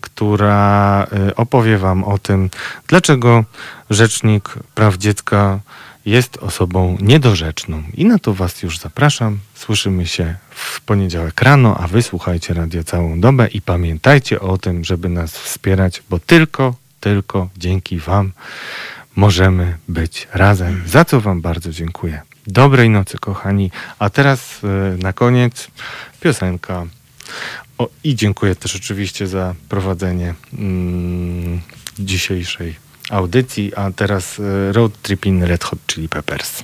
S1: która opowie Wam o tym, dlaczego rzecznik praw dziecka jest osobą niedorzeczną. I na to Was już zapraszam. Słyszymy się w poniedziałek rano, a Wy słuchajcie radio całą dobę i pamiętajcie o tym, żeby nas wspierać, bo tylko, tylko dzięki Wam możemy być razem, za co Wam bardzo dziękuję. Dobrej nocy, kochani. A teraz e, na koniec piosenka. O, I dziękuję też oczywiście za prowadzenie mm, dzisiejszej audycji. A teraz e, Road Trip in Red Hot Chili Peppers.